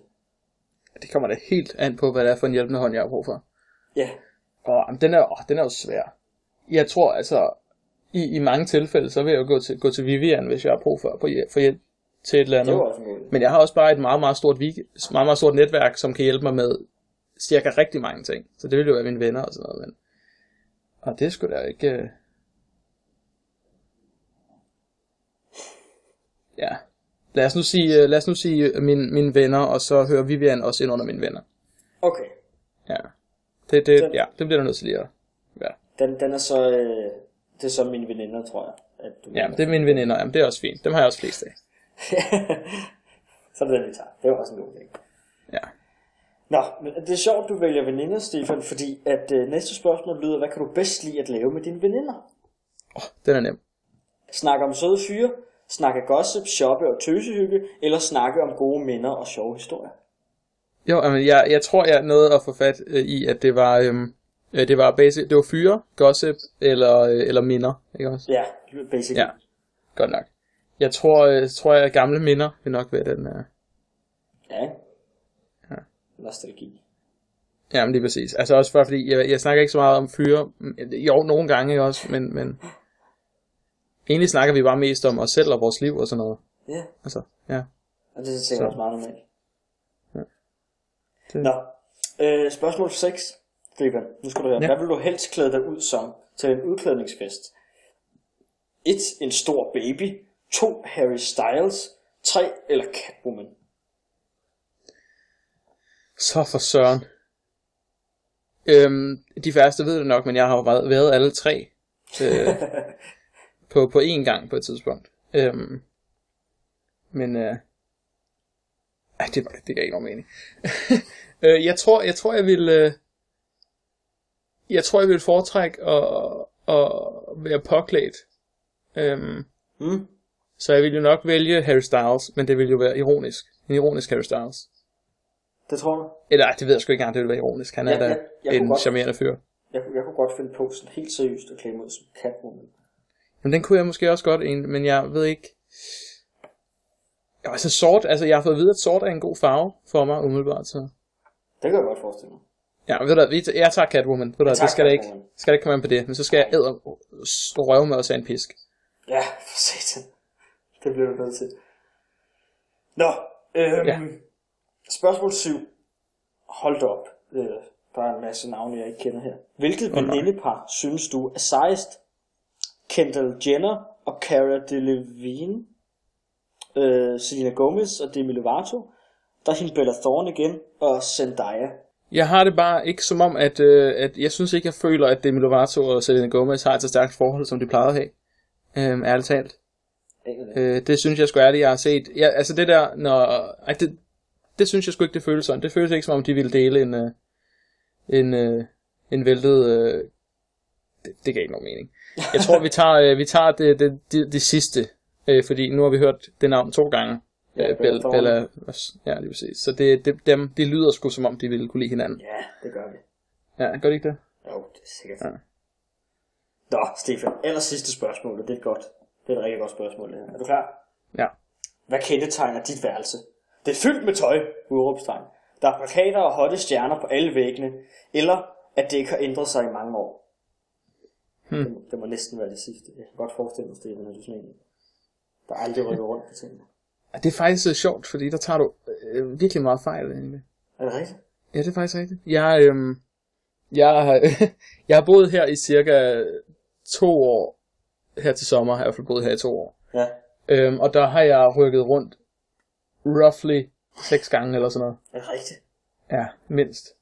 Det kommer da helt an på, hvad det er for en hjælpende hånd, jeg har brug for. Ja, Og jamen, den, er, åh, den er jo svær. Jeg tror altså, i, i mange tilfælde, så vil jeg jo gå til, gå til Vivian, hvis jeg har brug for, for hjælp til et eller det andet. var også en god idé. Men jeg har også bare et meget, meget stort, week- meget, meget stort netværk, som kan hjælpe mig med cirka rigtig mange ting. Så det vil jo være mine venner og sådan noget. Men... Og det skulle da ikke... øh, Ja. Lad os nu sige, øh, lad os nu sige øh, mine, mine venner, og så hører Vivian også ind under mine venner. Okay, Ja. Det, det, Den- ja, det bliver du nødt til lige at... Ja, den, den er så... Øh, det er så mine veninder, tror jeg. At du ja det er mine veninder. Jamen, det er også fint. Dem har jeg også flest af. [LAUGHS] så er det den, vi tager. Det var også en god idé. Ja. Nå, men det er sjovt, du vælger veninder, Stefan, fordi at øh, næste spørgsmål lyder, hvad kan du bedst lide at lave med dine veninder? Oh, den er nem. Snakke om søde fyre, snakke gossip, shoppe og tøsehygge, eller snakke om gode minder og sjove historier? Jo, jamen, jeg, jeg tror, jeg nåede at få fat øh, i, at det var, øhm, øh, det var basic, det var fyre, gossip eller, øh, eller minder, ikke også? Ja, basically. Ja, godt nok. Jeg tror, øh, tror jeg, gamle minder vil nok være den. Øh, ja. Ja. Nostalgi. ja, men lige præcis. Altså også bare fordi, jeg, jeg snakker ikke så meget om fyre. Jo, nogle gange også, men, men egentlig snakker vi bare mest om os selv og vores liv og sådan noget. Ja, Altså, ja. og det er sikkert Så. også meget normalt. Det- Nå, øh, spørgsmål 6, Stefan. Nu skal du høre. Ja. Hvad vil du helst klæde dig ud som til en udklædningsfest? 1. En stor baby. 2. Harry Styles. 3. Eller Catwoman. Så for søren. Øhm, de færreste ved det nok, men jeg har jo været, alle tre. Øh, [LAUGHS] på, på én gang på et tidspunkt. Øhm, men øh, ej, det, var- det gav ikke nogen mening. [LAUGHS] øh, jeg tror, jeg tror, jeg vil, øh, jeg tror, jeg vil foretrække at, at være påklædt. Øhm, Hmm? Så jeg vil jo nok vælge Harry Styles, men det vil jo være ironisk. En ironisk Harry Styles. Det tror du? Eller det ved jeg sgu ikke engang, det vil være ironisk. Han er Ja, da ja, jeg kunne en godt- charmerende fyr. Jeg, kunne- jeg kunne godt finde på sådan helt seriøst at klæde ud som Catwoman. Men den kunne jeg måske også godt, en, men jeg ved ikke... Ja, altså sort, altså jeg har fået at vide, at sort er en god farve for mig umiddelbart, så... Det kan jeg godt forestille mig. Ja, ved du, jeg tager Catwoman, ved du, det skal der ikke, Catwoman. skal der ikke komme an på det, men så skal jeg æde røve med os af en pisk. Ja, [LAUGHS] for satan. Det bliver du nødt til. Nå, øhm, Ja. spørgsmål 7. Hold da op. Øh, der er en masse navne, jeg ikke kender her. Hvilket nej. venindepar synes du er sejest? Kendall Jenner og Cara Delevingne? Øh, Selena Gomez og Demi Lovato? Der er hende Bella Thorne igen, og Zendaya. Jeg har det bare ikke som om, at, øh, at jeg synes ikke, jeg føler, at Demi Lovato og Selena Gomez har et så stærkt forhold, som de plejede at have. Øhm, ærligt talt. Øh, det synes jeg sgu ærligt, jeg har set. Ja, altså det der, når... Ej, det, det synes jeg sgu ikke, det føles sådan. Det føles ikke, som om de ville dele en, øh, en, øh, en væltet... Øh, det, det gav ikke nogen mening. Jeg tror, [LAUGHS] vi tager, øh, vi tager det, det, det, det sidste. Øh, fordi nu har vi hørt det navn to gange. Ja, Øh, Bella Bella, ja, lige præcis. Så det, det, dem, det lyder sgu som om, de ville kunne lide hinanden. Ja, det gør vi. Ja, gør det ikke det? Jo, det er sikkert. Ja. Nå, Stefan, aller sidste spørgsmål, og det er godt. Det er et rigtig godt spørgsmål. Er du klar? Ja. Hvad kendetegner dit værelse? Det er fyldt med tøj, udråbstegn. Der er plakater og hotte stjerner på alle væggene, eller at det ikke har ændret sig i mange år. Hmm. Det, det må næsten være det sidste. Jeg kan godt forestille mig, Stefan, at du er sådan en, der aldrig rykker rundt på tingene. Det er faktisk så sjovt, fordi der tager du øh, virkelig meget fejl egentlig. Er det rigtigt? Ja, det er faktisk rigtigt. Jeg, øhm, jeg, har, [LAUGHS] jeg har boet her i cirka to år. Her til sommer har jeg i hvert fald boet her i to år. Ja. Øhm, og der har jeg rykket rundt roughly seks gange eller sådan noget. Er rigtigt? Ja, mindst.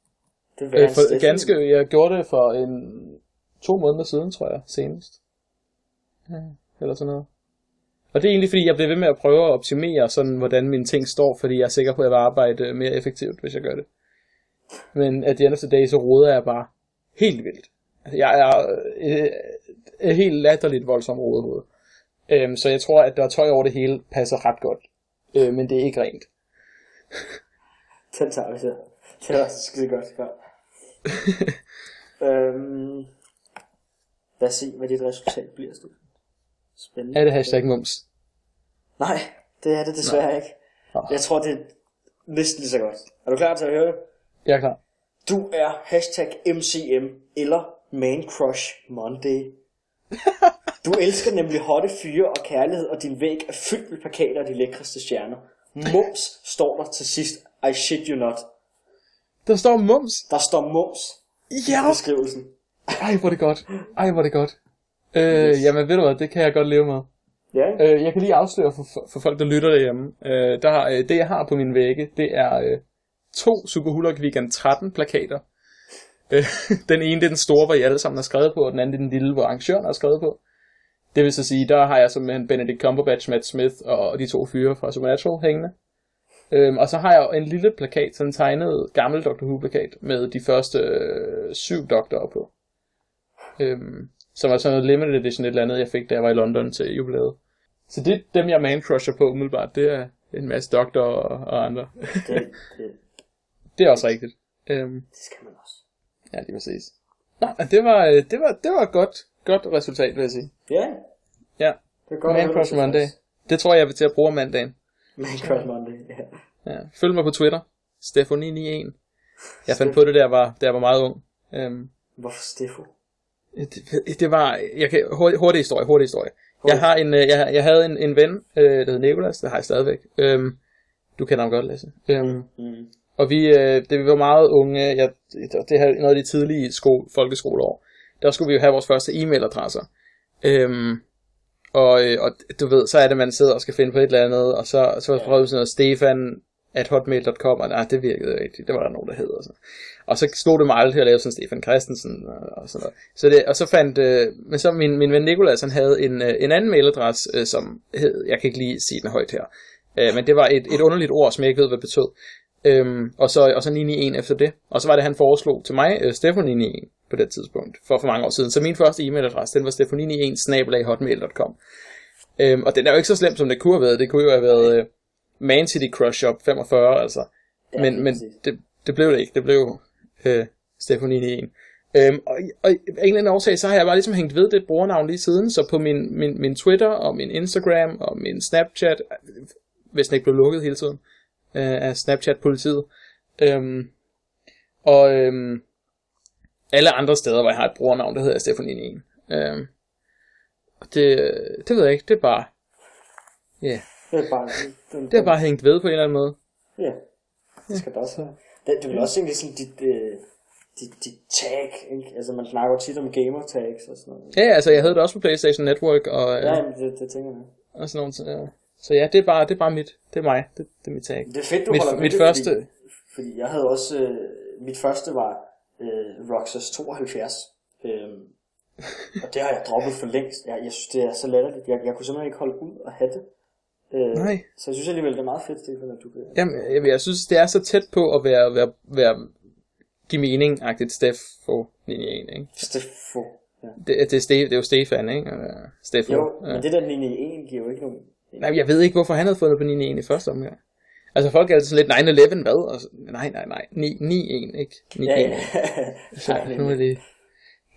Det er Øh, for, ganske, jeg gjorde det for en to måneder siden, tror jeg, senest. Ja, eller sådan noget. Og det er egentlig fordi, jeg bliver ved med at prøve at optimere, sådan, hvordan mine ting står, fordi jeg er sikker på, at jeg vil arbejde mere effektivt, hvis jeg gør det. Men at the end of the day, så roder jeg bare helt vildt. Altså, jeg er øh, helt latterligt voldsom rodehoved. Øhm, så jeg tror, at der er tøj over det hele passer ret godt. Øh, men det er ikke rent. [LAUGHS] Den tager vi så. Det er også skide godt. Ja. [LAUGHS] øhm, lad os se, hvad dit resultat bliver, Stefan. Spændende. Er det hashtag mums? Nej, det er det desværre ikke. Nå. Jeg tror, det er næsten lige så godt. Er du klar til at høre det? Jeg er klar. Du er hashtag MCM eller Man Crush Monday. Du elsker nemlig hotte fyre og kærlighed, og din væg er fyldt med plakater af de lækreste stjerner. Mums står der til sidst. I shit you not. Der står mums. Der står mums Ja! i beskrivelsen. Ej, hvor er det godt. Ej, hvor er det godt. Øh, jamen, ved du hvad, det kan jeg godt leve med. Ja? Øh, jeg kan lige afsløre for, for, folk, der lytter derhjemme. Øh, der, øh, det, jeg har på min vægge, det er øh, to Super Hulk Weekend 13 plakater. Øh, [LAUGHS] den ene, det er den store, hvor I alle sammen har skrevet på, og den anden, det er den lille, hvor arrangøren har skrevet på. Det vil så sige, der har jeg simpelthen Benedict Cumberbatch, Matt Smith og de to fyre fra Supernatural hængende. Øhm, og så har jeg en lille plakat, sådan en tegnet gammel Doctor Who-plakat, med de første øh, syv doktorer på. Øhm, som var sådan noget limited edition, et eller andet, jeg fik, da jeg var i London til jubilæet. Så det er dem, jeg man-crusher på umiddelbart. Det er en masse doktorer og, og andre. Det, det, [LAUGHS] det er også rigtigt. Øhm, det skal man. Ja, lige præcis. Nej, men det var, øh, det var, det var et godt, godt resultat, vil jeg sige. Ja, Ja, det er godt. Man Crush Monday. Det tror jeg, jeg vil til at bruge mandagen. Man Crush Monday, ja. Ja. Følg mig på Twitter. Stefani91. Jeg fandt på det, der var, der var meget ung. Øhm, Hvorfor Steffo? det, det var, jeg kan, hurtig, hurtig historie, hurtig historie. Jeg har en, øh, jeg, jeg havde en, en ven, øh, der hed Nikolas, det har jeg stadigvæk. Øhm, du kender ham godt, Lasse. Øhm, Mm. Og vi, øh, det vi var meget unge, jeg, det her noget af de tidlige skole, folkeskoleår, der skulle vi jo have vores første e-mailadresser. Øhm, og, øh, og du ved, så er det, man sidder og skal finde på et eller andet, og så, så var det sådan noget Stefan at hotmail.com, og nej, det virkede ikke. Det var der nogen, der hed. Og så, og så stod det mig aldrig at lave sådan Stefan Christensen og, og sådan noget. Så det, og så fandt, øh, men så min, min ven Nikolas, han havde en, øh, en anden mailadresse, øh, som hed, jeg kan ikke lige sige den højt her, øh, men det var et, et underligt ord, som jeg ikke ved, hvad det betød. Øhm, og, så, og så 991 efter det. Og så var det, han foreslog til mig, øh, Stefan 991 på det tidspunkt, for for mange år siden. Så min første e-mailadresse, den var stefanini1 øhm, Og den er jo ikke så slem, som det kunne have været. Det kunne jo have været øh, Man City Crush Shop 45, altså. Ja, men men det, det blev det ikke. Det blev øh, Stefanini1. Øhm, og, og af en eller anden årsag, så har jeg bare ligesom hængt ved det brugernavn lige siden, så på min, min, min Twitter og min Instagram og min Snapchat, øh, hvis den ikke blev lukket hele tiden, øh, af Snapchat-politiet, øhm, og øhm, alle andre steder, hvor jeg har et brugernavn, der hedder Stefanini1. Øhm, og det, det ved jeg ikke, det er bare, ja, yeah, Det er bare... Den, det er bare hængt ved på en eller anden måde. Ja, det skal det også være. Det, det vil også egentlig sådan dit, øh, dit, dit tag, ikke? Altså man snakker tit om gamer tags og sådan noget. Ja, ja, altså jeg havde det også på PlayStation Network og, Ja, ja. men det, det tænker jeg. og sådan noget. Så, ja. Så ja, det er bare, det er bare mit. Det er mig. Det, det er mit tag. Det er fedt, du Mit- holder mit det, første- Fordi, fordi jeg havde også... Øh, mit første var øh, Roxas 72. Øhm, [LAUGHS] og det har jeg droppet for længst. Jeg, jeg synes, det er så latterligt. Jeg, jeg kunne simpelthen ikke holde ud og have det. Øh, Nej. Så jeg synes alligevel, det er meget fedt, Stefan, at du kan... Jamen, jeg, jeg synes, det er så tæt på at være, være, være give mening-agtigt Steffo 91, ikke? Steffo. Ja. Det, det, er Ste, det er jo Stefan, ikke? Uh, Steffo. Jo, ja. men det der 9 i 1 giver jo ikke nogen... Nej, jeg ved ikke, hvorfor han havde fundet på 91 i første omgang. Altså, folk er altid sådan lidt 9-11, hvad? Og så, nej, nej, nej. 9-1, ikke? 9 Ja, ja. [LAUGHS] Så nu er det...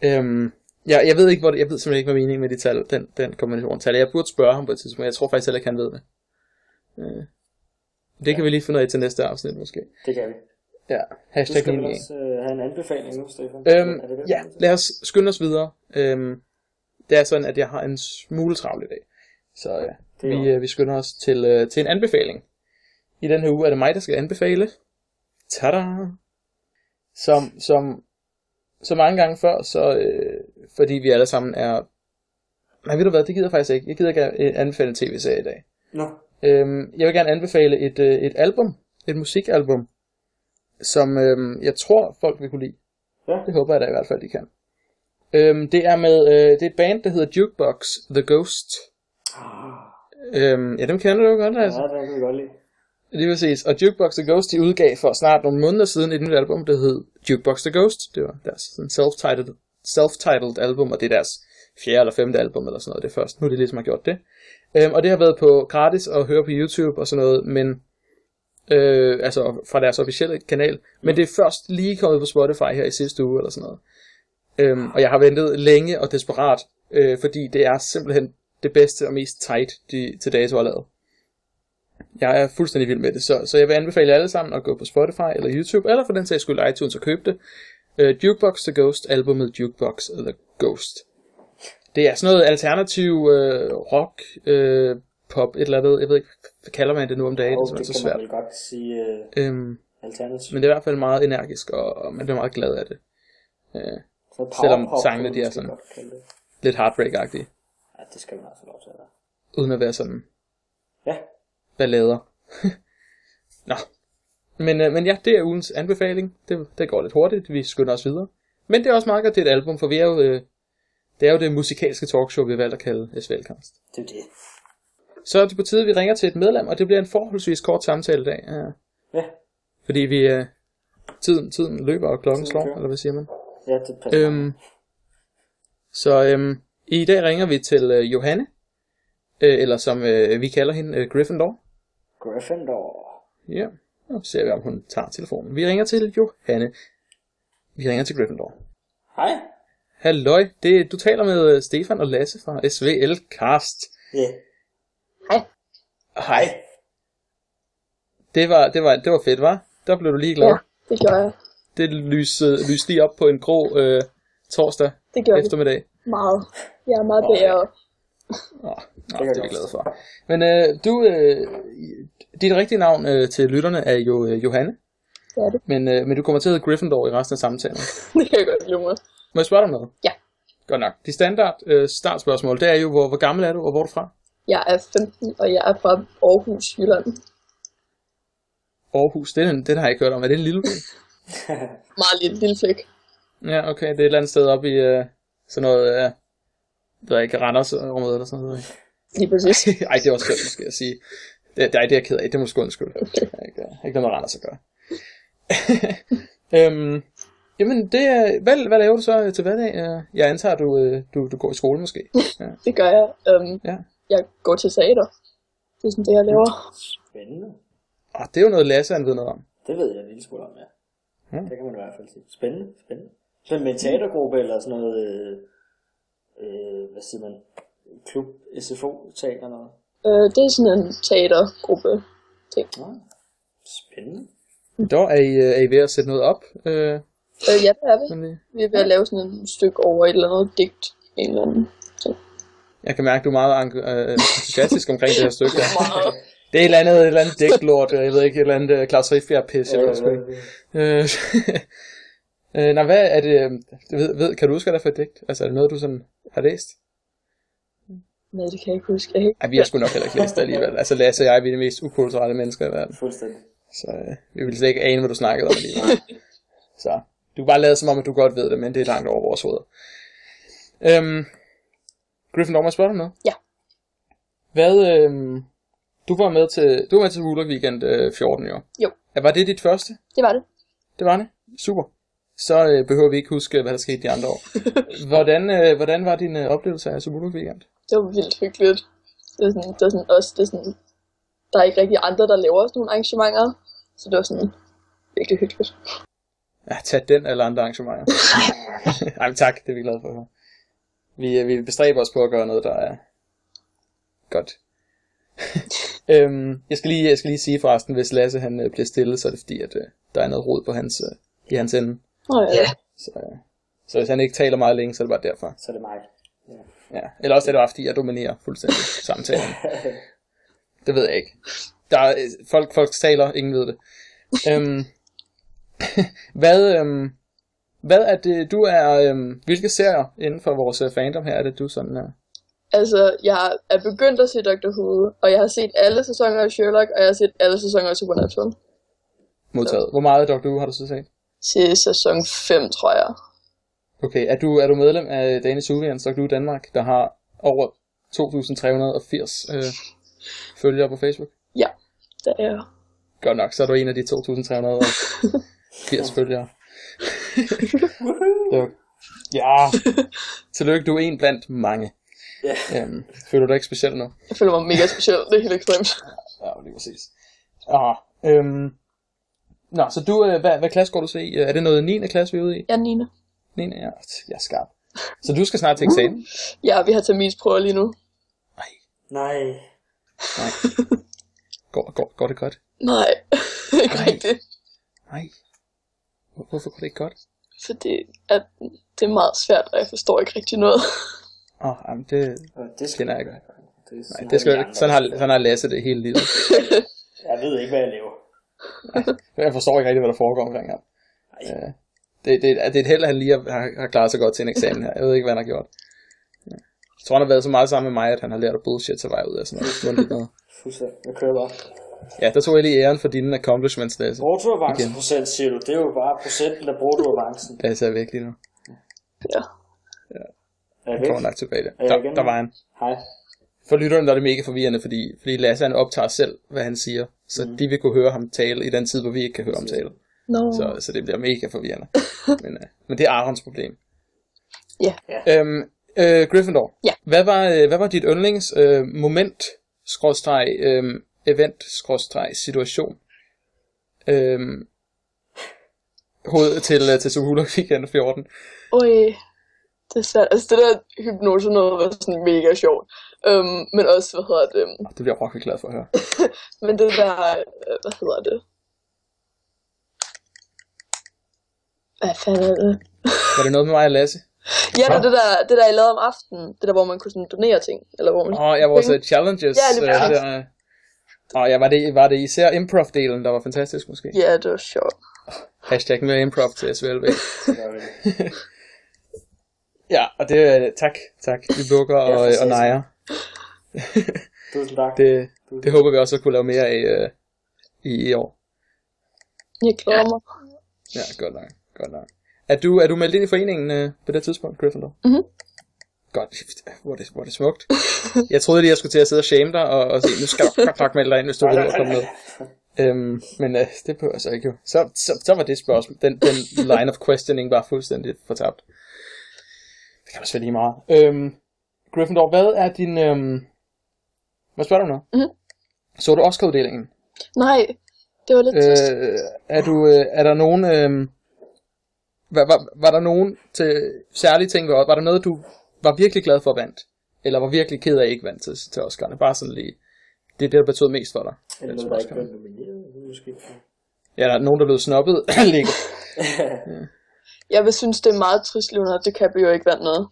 Øhm, Ja, jeg ved ikke, hvor det, jeg ved simpelthen ikke, hvad meningen med de tal, den, den kombination tal. Jeg burde spørge ham på et tidspunkt, jeg tror faktisk heller ikke, han ved det. Øh, det kan vi lige finde ud af til næste afsnit, måske. Det kan vi. Ja, Du hashtag skal vel 99. også øh, have en anbefaling nu, Stefan? Øhm, Er det det? ja, lad os skynde os videre. Øhm, det er sådan, at jeg har en smule travlt i dag. Så øh, Det vi, øh, vi skynder os til, øh, til en anbefaling. I den her uge er det mig, der skal anbefale. Tada! Som, som, så mange gange før, så øh, fordi vi alle sammen er... Nej, ved du hvad, det gider jeg faktisk ikke. Jeg gider ikke øh, anbefale en tv-serie i dag. Nå, Øhm, jeg vil gerne anbefale et, øh, et album, et musikalbum, som øhm, jeg tror folk vil kunne lide. Ja. Det håber jeg da i hvert fald, de kan. Øhm, det er med øh, det er et band, der hedder Jukebox The Ghost. Øhm, ja, dem kender du godt, altså. ja, det kan vi godt lide. Lige præcis. Og Jukebox The Ghost, de udgav for snart nogle måneder siden et nyt album, der hed Jukebox The Ghost. Det var deres sådan self-titled, self-titled album, og det er deres fjerde eller femte album eller sådan noget. Det er først nu, de ligesom har gjort det. Øhm, og det har været på gratis at høre på YouTube og sådan noget, men øh, altså fra deres officielle kanal. Men det er først lige kommet på Spotify her i sidste uge eller sådan noget. Øhm, og jeg har ventet længe og desperat, øh, fordi det er simpelthen det bedste og mest tight, de til dato har lavet. Jeg er fuldstændig vild med det, så, så jeg vil anbefale jer alle sammen at gå på Spotify eller YouTube, eller for den sags skyld iTunes og købe det. Uh, Jukebox The Ghost, albumet Jukebox The Ghost. Det er sådan noget alternativ uh, rock, uh, pop, et eller andet, jeg ved ikke, hvad kalder man det nu om dagen, Og det er det simpelthen så man svært. vel godt sige øh, Øhm, alternativ. men det er i hvert fald meget energisk, og, og man bliver meget glad af det. Power selvom sangene, de man er sådan- lidt heartbreak-agtige, det skal man altså lov til at være. uden at være sådan Ja, ballader. [LAUGHS] Nå. Men, øh, men ja, det er ugens anbefaling. Det, det går lidt hurtigt, vi skynder os videre. Men det er også meget godt, det er et album, for vi er jo, øh, det er jo det musikalske talkshow, vi har valgt at kalde SVLcast. det er det. Så er det på tide, at vi ringer til et medlem, og det bliver en forholdsvis kort samtale i dag. Ja. Ja, Fordi vi, øh, tiden, tiden løber, og klokken Tiden slår, kører. eller hvad siger man? ja det passer. Øhm, så øhm, i dag ringer vi til øh, Johanne, øh, eller som øh, vi kalder hende, øh, Gryffindor. Gryffindor. Ja, nu ser vi, om hun tager telefonen. Vi ringer til Johanne. Vi ringer til Gryffindor. Hej. Halløj, det, du taler med øh, Stefan og Lasse fra SVL Cast. Ja. Hej. Det var, det var, det var fedt, var? Der blev du lige glad. Ja, det gjorde jeg. Det lyste, lyste lige op på en grå øh, torsdag Det gjorde det eftermiddag. Meget. Jeg er meget bedre. Nå, nå, [LAUGHS] det er jeg godt for. Men øh, du, øh, dit rigtige navn øh, til lytterne er jo øh, Johanne. Det er det. Men, øh, men du kommer til at hedde Gryffindor i resten af samtalen. [LAUGHS] det kan jeg godt mig. Må jeg spørge dig om noget? Ja. Godt nok. De standard øh, startspørgsmål, det er jo, hvor, hvor gammel er du, og hvor er du fra? Jeg er 15, og jeg er fra Aarhus, Jylland. Aarhus, det, er den, den har jeg ikke hørt om. Er det en lille by? [LAUGHS] Meget lille, lille flæk. Ja, okay. Det er et eller andet sted oppe i øh, sådan noget, øh, ved jeg ikke, Randers område eller sådan noget. ikke? Lige præcis. [LAUGHS] Ej, det er også fedt måske at sige. Det, det, er, det er jeg ked af. Det er måske undskyld. Okay. Ikke, øh, ikke noget med Randers at gøre. [LAUGHS] øhm, jamen, det er, hvad, hvad laver du så øh, til hverdag? Jeg antager, du, øh, du, du går i skole måske. Ja. [LAUGHS] Det gør jeg. Um, ja. jeg går til teater. Det er sådan det, jeg laver. Spændende. Og det er jo noget, Lasse han ved noget om. Det ved jeg en lille smule om, ja. Ja. Det kan man i hvert fald sige. Spændende, spændende. Så med en teatergruppe eller sådan noget, øh, øh, hvad siger man, klub, SFO, teater noget. Uh, det er sådan en teatergruppe. Ting. Nå, spændende. Der er I, øh, er I ved at sætte noget op. Øh, Uh, ja, det er vi. Vi er ved at lave sådan en stykke over et eller andet digt. En eller anden ting. Jeg kan mærke, at du er meget øh, entusiastisk omkring det her stykke. Der. Det er et eller andet, et eller andet digtlort, øh, jeg ved ikke, et eller andet øh, Claus Riffbjerg pis, jeg ved sgu ikke. Øh, øh, nej, hvad er det, øh, ved, ved, kan du huske, hvad det er for et digt? Altså, er det noget, du sådan har læst? Nej, det kan jeg ikke huske. Jeg ikke... Ej, vi har sgu nok heller ikke læst det alligevel. Altså, Lasse og jeg, vi er de mest ukulturelle mennesker i verden. Fuldstændig. Så øh, vi ville slet ikke ane, hvad du snakkede om alligevel. Så du kan bare lade som om, at du godt ved det, men det er langt over vores hoveder. Øhm, Gryffindor, må jeg spørge dig noget? Ja. Hvad, øhm, du var med til, du var med til Ruler Weekend øh, 14 i år. Jo. Ja, Var det dit første? Det var det. Det var det. Super. Så øh, behøver vi ikke huske, hvad der skete de andre år. [LAUGHS] hvordan, øh, hvordan var din øh, oplevelse af Zulu Weekend? Det var vildt hyggeligt. Det er sådan, det er sådan også, det er sådan, der er ikke rigtig andre, der laver sådan nogle arrangementer. Så det var sådan virkelig hyggeligt. Ja, tag den eller andre arrangementer. [LAUGHS] Ej, tak, det er vi glade for. Vi, vi bestræber os på at gøre noget, der er godt. [LAUGHS] øhm, jeg, skal lige, jeg skal lige sige forresten, hvis Lasse han øh, bliver stille, så er det fordi, at øh, der er noget rod på hans, øh, i hans ende. Nå ja. Så, øh, så hvis han ikke taler meget længe, så er det bare derfor. Så er det mig. Ja. Eller også er det bare fordi, jeg dominerer fuldstændig [LAUGHS] samtalen. Det ved jeg ikke. Der er, øh, folk, folk taler, ingen ved det. øhm, [LAUGHS] hvad, øhm, hvad er det, du er, øhm, hvilke serier inden for vores øh, fandom her, er det du sådan er? Altså, jeg er begyndt at se Dr. Who, og jeg har set alle sæsoner af Sherlock, og jeg har set alle sæsoner af Supernatural. modtaget? Hvor meget Dr. Who har du så set? Til sæson 5, tror jeg. Okay, er du, er du medlem af Danish Suvians Dr. Who Danmark, der har over 2.380 øh, følgere på Facebook? Ja, det er jeg. Godt nok, så er du en af de 2.380 [LAUGHS] følgere. Jo. ja, [LAUGHS] tillykke, du er en blandt mange. Ja. Øhm, føler du dig ikke specielt nu? Jeg føler mig mega speciel, det er helt ekstremt. Ja, lige præcis. Ah, øhm, nå, så du, øh, hvad, hvad klasse går du så i? Er det noget 9. klasse, vi er ude i? Er 9. 9. Ja, jeg er skarp. Så du skal snart til eksamen? [LAUGHS] Ja, vi har terminsprøver lige nu. Nej, Nej. nej. Går, går, går det godt? Nej, [LAUGHS] ikke Nej. rigtigt. Nej. Hvor- Hvorfor går det ikke godt? Fordi at det er meget svært, og jeg forstår ikke rigtig noget. Åh, oh, jamen det Øh, Det skal kender jeg ikke. Det Nej, det skal. Sådan har, sådan har Lasse det hele livet. Jeg ved ikke, hvad jeg laver. [LAUGHS] Jeg forstår ikke rigtig, hvad der foregår omkring ham. Øh, det, det, det er et held, at han lige har, har, klaret sig godt til en eksamen her. Jeg ved ikke, hvad han har gjort. Ja. Jeg tror, han har været så meget sammen med mig, at han har lært at bullshit sig vej ud af sådan noget. noget. Fuldstændig. Jeg kører bare. Ja, der tog jeg lige æren for dine accomplishments, Lasse. Bruger du avanceprocent, siger du? Det er jo bare procenten, der bruger du avancen. Lasse er væk lige nu. Ja. Er jeg kommer nok tilbage. Er jeg Der, igen? der var han. Hej. For lytterne der er det mega forvirrende, fordi, fordi Lasse han optager selv, hvad han siger. Så Mhm. de vil kunne høre ham tale i den tid, hvor vi ikke kan høre ham tale. No. Så, så det bliver mega forvirrende. [LAUGHS] men, øh, men det er Arons problem. Ja. Øhm, øh, Gryffindor. Ja. Hvad var, øh, hvad var dit yndlings øh, moment, skråstreg, øh, event, skråstreg, situation? Øhm, hoved til, øh, til Suhuluk Weekend 14. Øj, det er svært. Altså det der hypnose noget var sådan mega sjovt. Um, men også, hvad hedder det? Det bliver jeg rockelig glad for at høre. [LAUGHS] Men det der, øh, hvad hedder det? Hvad fanden er det? Var [LAUGHS] det noget med mig og Lasse? Ja, det, er det der, det der, I lavede om aftenen. Det der, hvor man kunne sådan donere ting. Eller hvor man... Åh, oh, jeg var også challenges. Ja, lige øh, der, øh. Åh, ja, var det, var det især improv-delen, der var fantastisk måske? Ja, det var sjovt. Hashtag med improv til det. [LAUGHS] ja, og det er tak, tak. Vi bukker Ja, og, for og nejer. Tusind tak. Det, det håber vi også at kunne lave mere af øh, i, i år. Jeg glæder mig. Ja, godt nok. Godt nok. Er du, er du meldt ind i foreningen øh, på det tidspunkt, Gryffindor? Mhm. Godt. Hvor er, det, hvor er det smukt. Jeg troede lige, jeg skulle til at sidde og shame dig og, og sige, nu skal du godt nok melde dig ind, hvis du vil at komme med. Øhm, men øh, det behøver jeg så ikke jo. Så, så, så var det spørgsmål. Den, den line of questioning var fuldstændig fortabt. Det kan også være lige meget. Øhm, Gryffindor, hvad er din... Øhm, hvad spørger du nu? Mhm. Så du Oscar-uddelingen? Nej, det var lidt øh... trist. Er, du, øh, er der nogen... Øh, var, var, var der nogen til særlige ting ved Var der noget, du var virkelig glad for vandt? Eller var virkelig ked af ikke vandt til, til Oscar'ne? Bare sådan lige... Det er det, der betød mest for dig. Eller til noget, der ikke blev nomineret. Er måske. Ja, der er nogen, der blev snobbet. [LAUGHS] [LAUGHS] Ligger. Jeg vil synes, det er meget trist, Leonardo DiCaprio ikke vandt noget.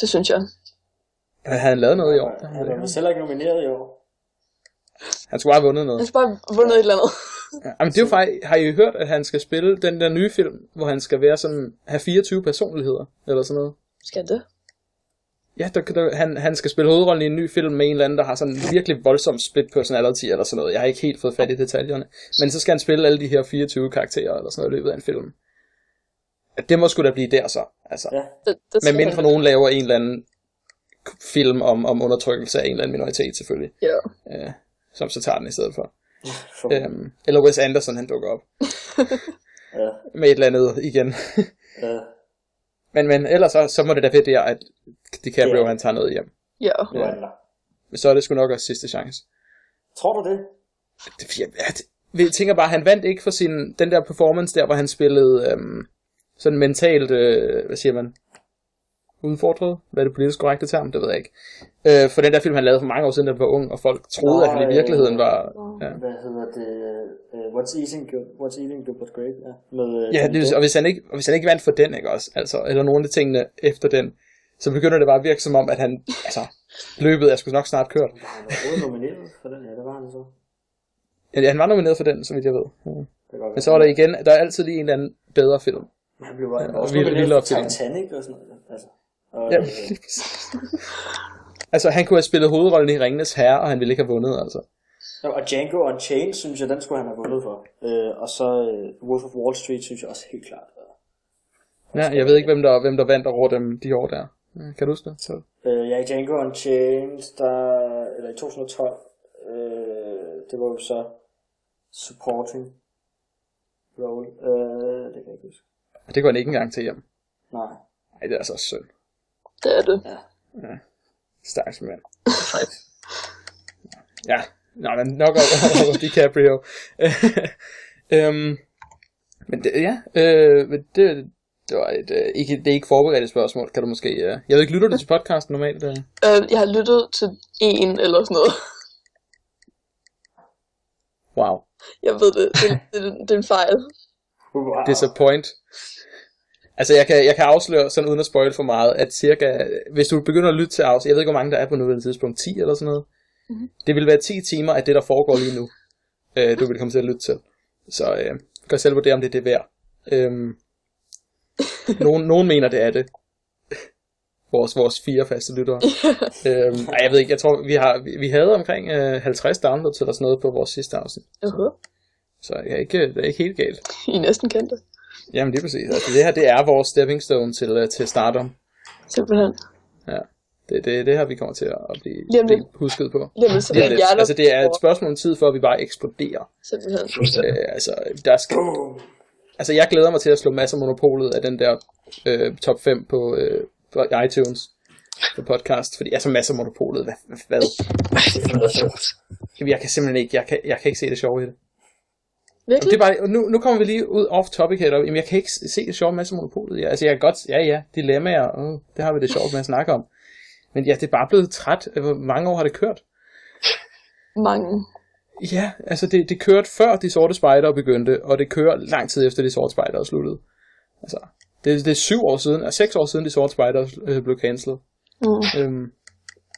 Det synes jeg. Havde han lavet noget i år? Han er vist heller ikke nomineret i år. Han skulle have vundet Han noget. skal bare vundet et eller andet. Ja, men det er jo faktisk... Har I hørt, at han skal spille den der nye film, hvor han skal være sådan... Have 24 personligheder, eller sådan noget? Skal det? Ja, der, der, han, han skal spille hovedrollen i en ny film med en eller anden, der har sådan en virkelig voldsom split personality eller sådan noget. Jeg har ikke helt fået fat i detaljerne. Men så skal han spille alle de her 24 karakterer eller sådan noget i løbet af en film. Det må sgu da blive der så. Altså. Ja. det, det Men skal mindre han. nogen laver en eller anden film om, om undertrykkelse af en eller anden minoritet selvfølgelig. Ja. Øh, som så tager den i stedet for. For, Øhm, eller Wes Anderson han dukker op [LAUGHS] ja. med et eller andet igen. Ja. [LAUGHS] men, men ellers så, så må det da være der, at DiCaprio Ja. han tager noget hjem. Ja. Der. Så er det sgu nok også sidste chance. Tror du det? det, jeg, jeg, jeg tænker bare, han vandt ikke for sin, den der performance der, hvor han spillede øhm, sådan mentalt, øh, hvad siger man, udfordret. Hvad er det politisk korrekte term? Det ved jeg ikke. Øh, for den der film, han lavede for mange år siden, da han var ung, og folk troede, Nå, at han i virkeligheden var... Ja. Hvad hedder det? Uh, what's eating? What's eating but great? Ja, med, uh, Ja, det, og hvis han, ikke, og hvis han ikke vandt for den, ikke også? Altså, eller nogle af tingene efter den, så begynder det bare at virke som om, at han, altså, løbet er sgu nok snart kørt. Han var nomineret for den her, det var han så. Ja, han var nomineret for den, så vidt jeg ved. Ja. Godt Men så var der igen, der er altid lige en eller anden bedre film. Han blev Ja, også nomineret for. Titanic og sådan noget. Altså, og, Ja, øh, altså, han kunne have spillet hovedrollen i Ringenes Herre, og han ville ikke have vundet, altså. og Django Unchained, synes jeg, den skulle han have vundet for. Øh, og så uh, Wolf of Wall Street, synes jeg også helt klart. Ja, jeg ved ikke, hvem der, hvem der vandt over dem de år der. Kan du huske det? Så. Øh, ja, i Django Unchained, der, eller i 2012, øh, det var jo så supporting role. Øh, det kan jeg ikke huske. Det går han ikke engang til hjem. Nej. Nej, det er altså synd. Det er det. Stakkels mand. ja, Nå, men nok om, [LAUGHS] om DiCaprio. [LAUGHS] øhm, men det, ja, øh, men det, det var et, øh, ikke, det er ikke forberedt et spørgsmål, kan du måske... Øh. Jeg ved ikke, lytter du til podcasten normalt? Øh? Øh, jeg har lyttet til en eller sådan noget. Wow. Jeg ved det. Det, det, det er en fejl. Wow. Disappoint. Altså, jeg kan, jeg kan afsløre, sådan uden at spoil for meget, at cirka, hvis du begynder at lytte til afsnit, jeg ved ikke, hvor mange der er på nuværende tidspunkt, 10 eller sådan noget. Mm-hmm. Det vil være 10 timer af det, der foregår lige nu, øh, du vil komme til at lytte til. Så øh, gør selv vurdere, om det er det værd. Øhm, [LAUGHS] nogen, nogen mener, det er det. Vores, vores fire faste lyttere. [LAUGHS] øhm, ej, jeg ved ikke, jeg tror, vi, har, vi, vi havde omkring øh, 50 downloads eller sådan noget på vores sidste afsnit. Uh-huh. Så jeg er ikke, det er ikke helt galt. I næsten kendte. Jamen lige præcis. Altså, det her, det er vores stepping stone til, uh, til stardom. Simpelthen. Ja. Det, det, det her, vi kommer til at blive, lidt. blive husket på. Lidt, så lidt. hjertet... Altså, det er et spørgsmål om tid, for at vi bare eksploderer. Simpelthen. Øh, altså, der skal, altså, jeg glæder mig til at slå masser af monopolet af den der øh, top 5 på, øh, på iTunes på podcast, fordi altså masser af monopolet, hvad, hvad, hvad? Det er. Jamen, Jeg kan simpelthen ikke, jeg kan, jeg kan ikke se det sjove i det. Virkelig? det er bare, nu, nu kommer vi lige ud off topic her. Jamen, jeg kan ikke se det sjove med monopolet. Ja, altså, jeg kan godt, ja ja, dilemmaer, øh, det har vi det sjovt med at snakke om. Men ja, det er bare blevet træt. Hvor mange år har det kørt? Mange. Ja, altså det, det kørte før de sorte spejdere begyndte, og det kører lang tid efter de sorte spejdere sluttede. Altså, det, det er syv år siden, og seks år siden de sorte spejdere øh, blev cancelled. Mm. Øhm,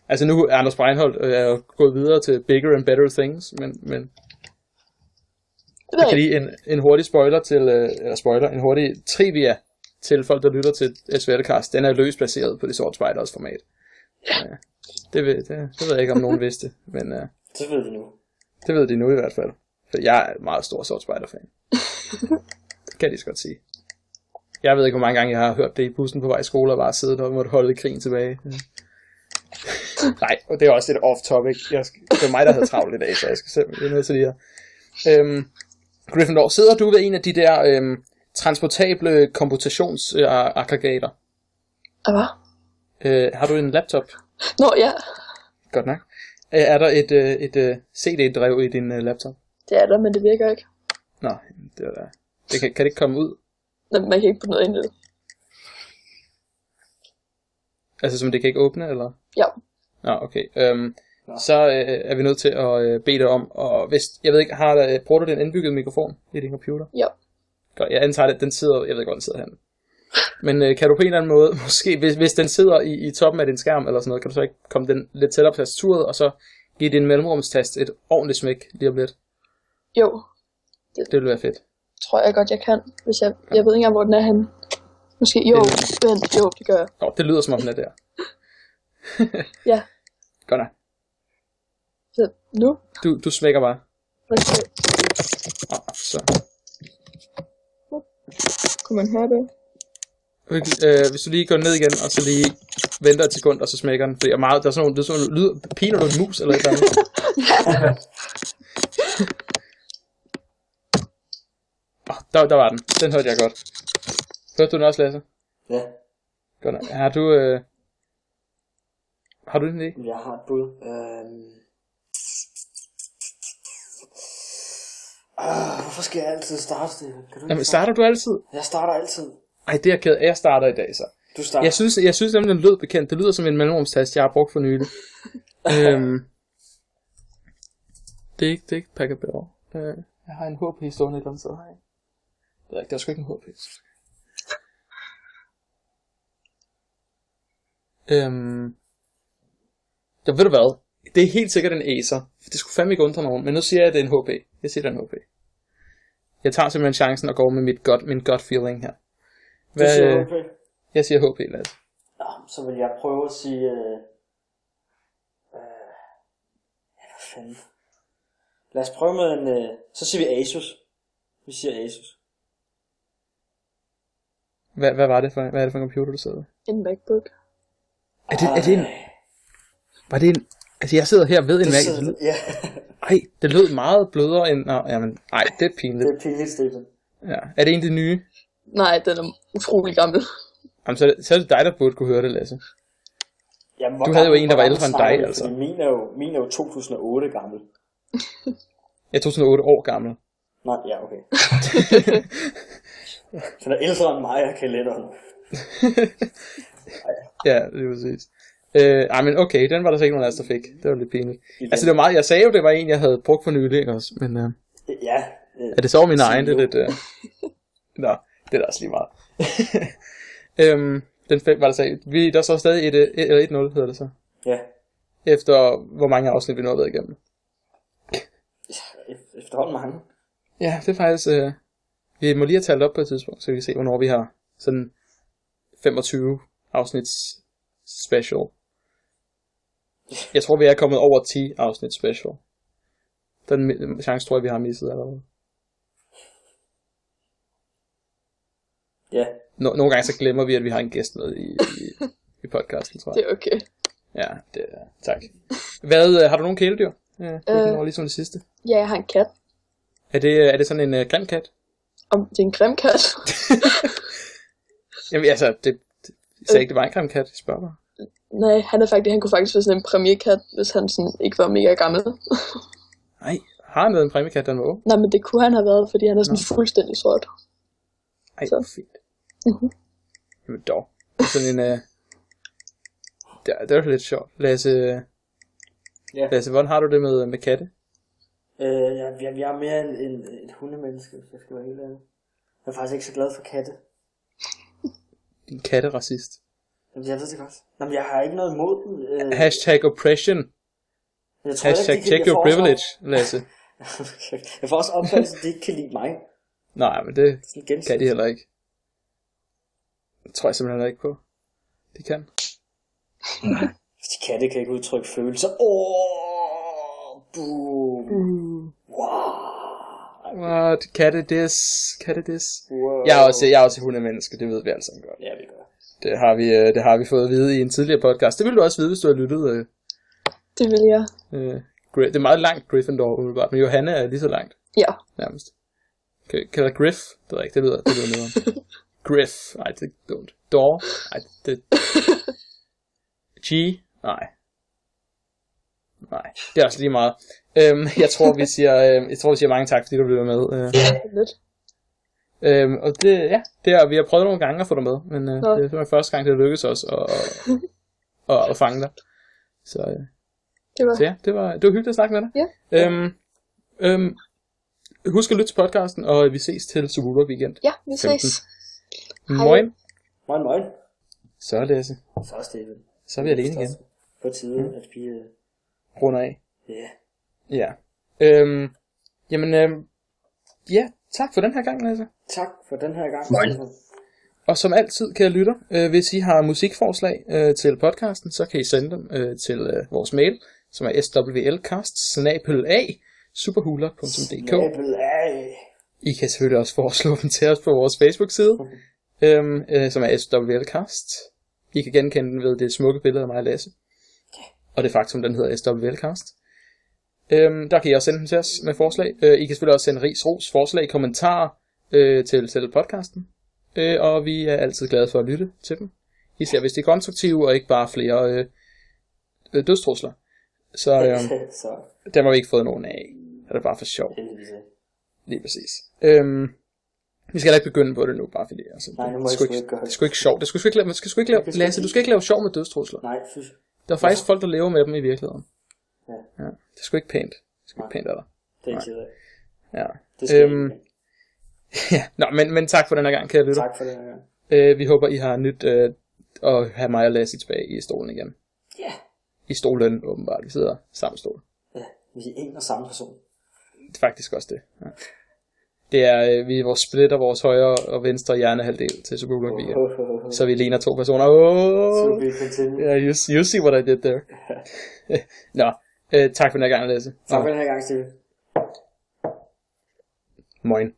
altså nu er Anders Breinholt øh, er gået videre til bigger and better things, men, men Det ved jeg kan lige en, en hurtig spoiler til, øh, eller spoiler, en hurtig trivia til folk, der lytter til Svettekast. Den er løst baseret på de sorte spejders format. Ja. Det, ved, det, det ved jeg ikke, om nogen vidste, men øh, Det ved de nu. det ved de nu i hvert fald. For jeg er en meget stor sort spider-fan. [LAUGHS] det kan de så godt sige. Jeg ved ikke, hvor mange gange jeg har hørt det i bussen på vej i skole, og bare siddet og måtte holde krigen tilbage. Ja. [LAUGHS] Nej, og det er også lidt off-topic. Jeg skal, det er mig, der havde travlt i dag, så jeg skal simpelthen nødt til lige her. Øhm, Gryffindor, sidder du ved en af de der øhm, transportable komputationsaggregater? Hvad? Øh, har du en laptop? Nå, ja. Godt nok. Øh, er der et, øh, et øh, CD-drev i din øh, laptop? Det er der, men det virker ikke. Nå, det, er, det kan, kan det ikke komme ud? Nå, Man kan ikke putte noget ind i det. Altså, som det kan ikke åbne, eller? Ja. Nå, okay. Øhm, så øh, er vi nødt til at øh, bede dig om, og hvis, jeg ved ikke, har der, bruger du den indbyggede mikrofon i din computer? Ja. Godt, jeg antager, at den sidder, jeg ved ikke, hvor den sidder henne. Men øh, kan du på en eller anden måde, [LAUGHS] måske, hvis, hvis den sidder i, i toppen af din skærm eller sådan noget, kan du så ikke komme den lidt tættere på tastaturet, og så give din mellemrumstast et ordentligt smæk lige om lidt? Jo, Det ville være fedt. tror jeg godt, jeg kan. Hvis jeg, jeg ved ikke engang, hvor den er henne. Måske, jo, vent, jo, det gør jeg. Nå, det lyder som om den er der. [LAUGHS] Ja, Godt nok. Så nu. Du, du smækker bare. Okay. Så. Kunne man høre det? Øh, hvis du lige går ned igen, og så lige venter et sekund, og så smækker den. Fordi jeg er meget, der er sådan nogle, det er sådan nogle lyd, piner du en mus eller et eller andet? [LAUGHS] oh, der, der var den. Den hørte jeg godt. Hørte du den også, Lasse? Ja, Godt nok. Har du, øh... Har du den idé? jeg har et bud. Øhm... Ah, hvorfor skal jeg altid starte det? Kan du Jamen, starter du altid? Jeg starter altid. Ej, det er jeg ked af. Jeg starter i dag, så. Du starter. Jeg synes, jeg synes nemlig, den lød bekendt. Det lyder som en mellemrumstast, jeg har brugt for nylig. [LAUGHS] øhm, det er ikke, det er ikke Packet Bear. Øh, jeg har en HP stående et eller andet sted her. Det er ikke, der er sgu ikke en HP. Øhm, ja, ved du hvad? Det er helt sikkert en Acer. Det skulle fandme ikke undre nogen, men nu siger jeg, at det er en HP. Jeg siger, det er en HP. Jeg tager simpelthen chancen og går med mit gut, min gut feeling her. Du siger øh, okay. Jeg siger HP, Lasse. Nå, så vil jeg prøve at sige... Øh, øh, hvad fanden. Lad os prøve med en... Øh, så siger vi Asus. Vi siger Asus. Hvad, hvad var det for, hvad er det for en computer, du sidder ved? En MacBook. Er det, er det en, var det en, altså jeg sidder her ved en Det Mac, sidder- Ja, [LAUGHS] ej, det lød meget blødere end, nå, jamen, ej, det er pinligt. det er pinligt, Stefan. Ja. Er det en af de nye? Nej, den er utrolig gammel. Jamen, så, er det, så er det dig, der burde kunne høre det, Lasse. Jamen, hvor Du havde jo en, der var ældre end dig, vi? altså. Min er jo, min er jo 2008 gammel. Jeg er 2008 år gammel. Nej, ja, okay. så [LAUGHS] den er ældre end mig og kalenderen. [LAUGHS] Ja, det er præcis. Øh, ej, men okay, den var der så ikke nogen af os, der fik. Det var lidt pinligt. Altså, det var meget, jeg sagde jo, det var en, jeg havde brugt for nylig, også? Men øh, Ja. Øh, er det så min egen? Det er nu. lidt... Øh... [LAUGHS] Nå, det er da også lige meget. [LAUGHS] øhm, den fem var der så... Vi, der er så stadig et, øh, et, eller 1-0, hedder det så. Ja. Efter hvor mange afsnit vi nåede igennem. Ef- Efterhånden mange. Ja, det er faktisk... Øh, vi må lige have talt op på et tidspunkt, så vi kan se, hvornår vi har sådan 25 afsnits special. Jeg tror, vi er kommet over 10 afsnit special. Den chance tror jeg, vi har misset allerede. Ja. Nå, nogle gange så glemmer vi, at vi har en gæst med i, i, i podcasten, tror [LAUGHS] Det jeg. er okay. Ja, det er... Tak. Hvad, øh, har du nogle kæledyr? Ja, øh. Øh. ligesom det sidste. Ja, jeg har en kat. Er det, er det sådan en uh, grim kat? Om det er en grim kat. [LAUGHS] Jamen altså, det, det jeg sagde ikke, det var en grim kat, jeg spørger bare. Nej, han, er faktisk, han kunne faktisk være sådan en premierkat, hvis han sådan ikke var mega gammel. Nej, har han været en præmiekat, der var ung? Nej, men det kunne han have været, fordi han er sådan fuldstændig sort. Ej, Så. fint. Mhm. Jamen dog. Sådan en... Uh... Det, er- det er jo lidt sjovt. Lasse, Ja. Lasse, hvordan har du det med, med katte? Øh, jeg, jeg, jeg er mere en, en, et hundemenneske, hvis jeg skal være helt ærlig. Jeg er faktisk ikke så glad for katte. Din katteracist. Jamen, jeg ved det godt. Nå, men jeg har ikke noget imod dem. Øh, Hashtag oppression. jeg tror Hashtag ikke, de kan- check your får også- privilege, Lasse. [LAUGHS] jeg får også opfattelsen, at de ikke kan lide mig. Nej, men det gensidigt. kan de heller ikke. Det tror jeg simpelthen heller ikke på. De kan. De katte kan ikke udtrykke følelser. Åh, boom. Mm. Wow. What? Katte this? Katte this? wow. Jeg er også, jeg er også hundemenneske, det ved vi alle sammen godt. Ja, vi. Det har vi, øh, det har vi fået at vide i en tidligere podcast. Det vil du også vide, hvis du har lyttet. Øh, Det vil jeg. øh, det er meget langt Gryffindor, umiddelbart, men Johanna er lige så langt, Ja. nærmest. Kan, kan der Griff? Det ved ikke, det lyder, det lyder noget. [LAUGHS] Griff. Nej, det er dumt. Door? Nej, det... [LAUGHS] G? Nej. Nej, det er også lige meget. Øhm, jeg tror, vi siger, øh, jeg tror, vi siger mange tak, fordi du blev med. Øh, Lidt. Øhm, og det, ja, det er, vi har prøvet nogle gange at få dig med, men øh, Nå. det er simpelthen første gang, det lykkedes os at, at, [LAUGHS] at, at fange dig. Så, øh, Det var så ja, det var, det var hyggeligt at snakke med dig. Ja. Øhm, øhm, husk at lytte til podcasten, og vi ses til Subulok Weekend. Ja, vi ses. Hej. Moin. Moin, moin. Så er Lasse. Så er Steven. Så er vi alene igen. På tide, at vi... øh, Runder af. Ja. Ja. Øhm, jamen, øhm, ja, tak for den her gang, Lasse. Tak for den her gang. Steven. Og som altid, kære lytter, øh, hvis I har musikforslag øh, til podcasten, så kan I sende dem øh, til øh, vores mail, som er swlcast. I kan selvfølgelig også foreslå dem til os på vores Facebook-side, øhm, øh, som er swlcast. I kan genkende den ved det smukke billede af mig og Lasse. Og det faktum, den hedder swlcast. Øhm, der kan I også sende dem til os med forslag. Øh, I kan selvfølgelig også sende ris, ros, forslag, kommentarer øh, til selve podcasten. Øh, og vi er altid glade for at lytte til dem. Især hvis de er konstruktive, og ikke bare flere øh, øh, dødstrusler. Så [LAUGHS] øh, Så, dem har vi ikke fået nogen af. Det er bare for sjov. ikke. Lige præcis. Øhm, Vi skal heller ikke begynde på det nu, bare fordi, altså, Nej, nu må det, sgu ikke det sgu ikke sjovt. Det er sgu ikke lave, skal sgu ikke lave, Det Lasse, ikke- du skal ikke lave sjov med dødstrusler. Nej, fy. Der er faktisk folk, der lever med dem i virkeligheden. Ja. ja. Det er sgu ikke pænt. Det sgu ikke pænt af dig. Det er ikke. Ja. Det skal Øhm, øhm, ja. Nå, men, men tak for den her gang, kære lytter. Tak for det her gang. Øh, vi håber, I har nyt øh, at have mig og Lasse tilbage i stolen igen. Ja. I stolen, åbenbart. Vi sidder samme stol. Ja, vi er en og samme person. Det er faktisk også det. Ja. Det er, øh, vi vores splitter vores højre og venstre hjernehalvdel til Superbook Weekend. Så vi ligner to personer. Oh! continued. Yeah, you, you see what I did there. [LAUGHS] Nå, øh, tak for den her gang, Lasse. Tak for den her gang, Steve. Moin.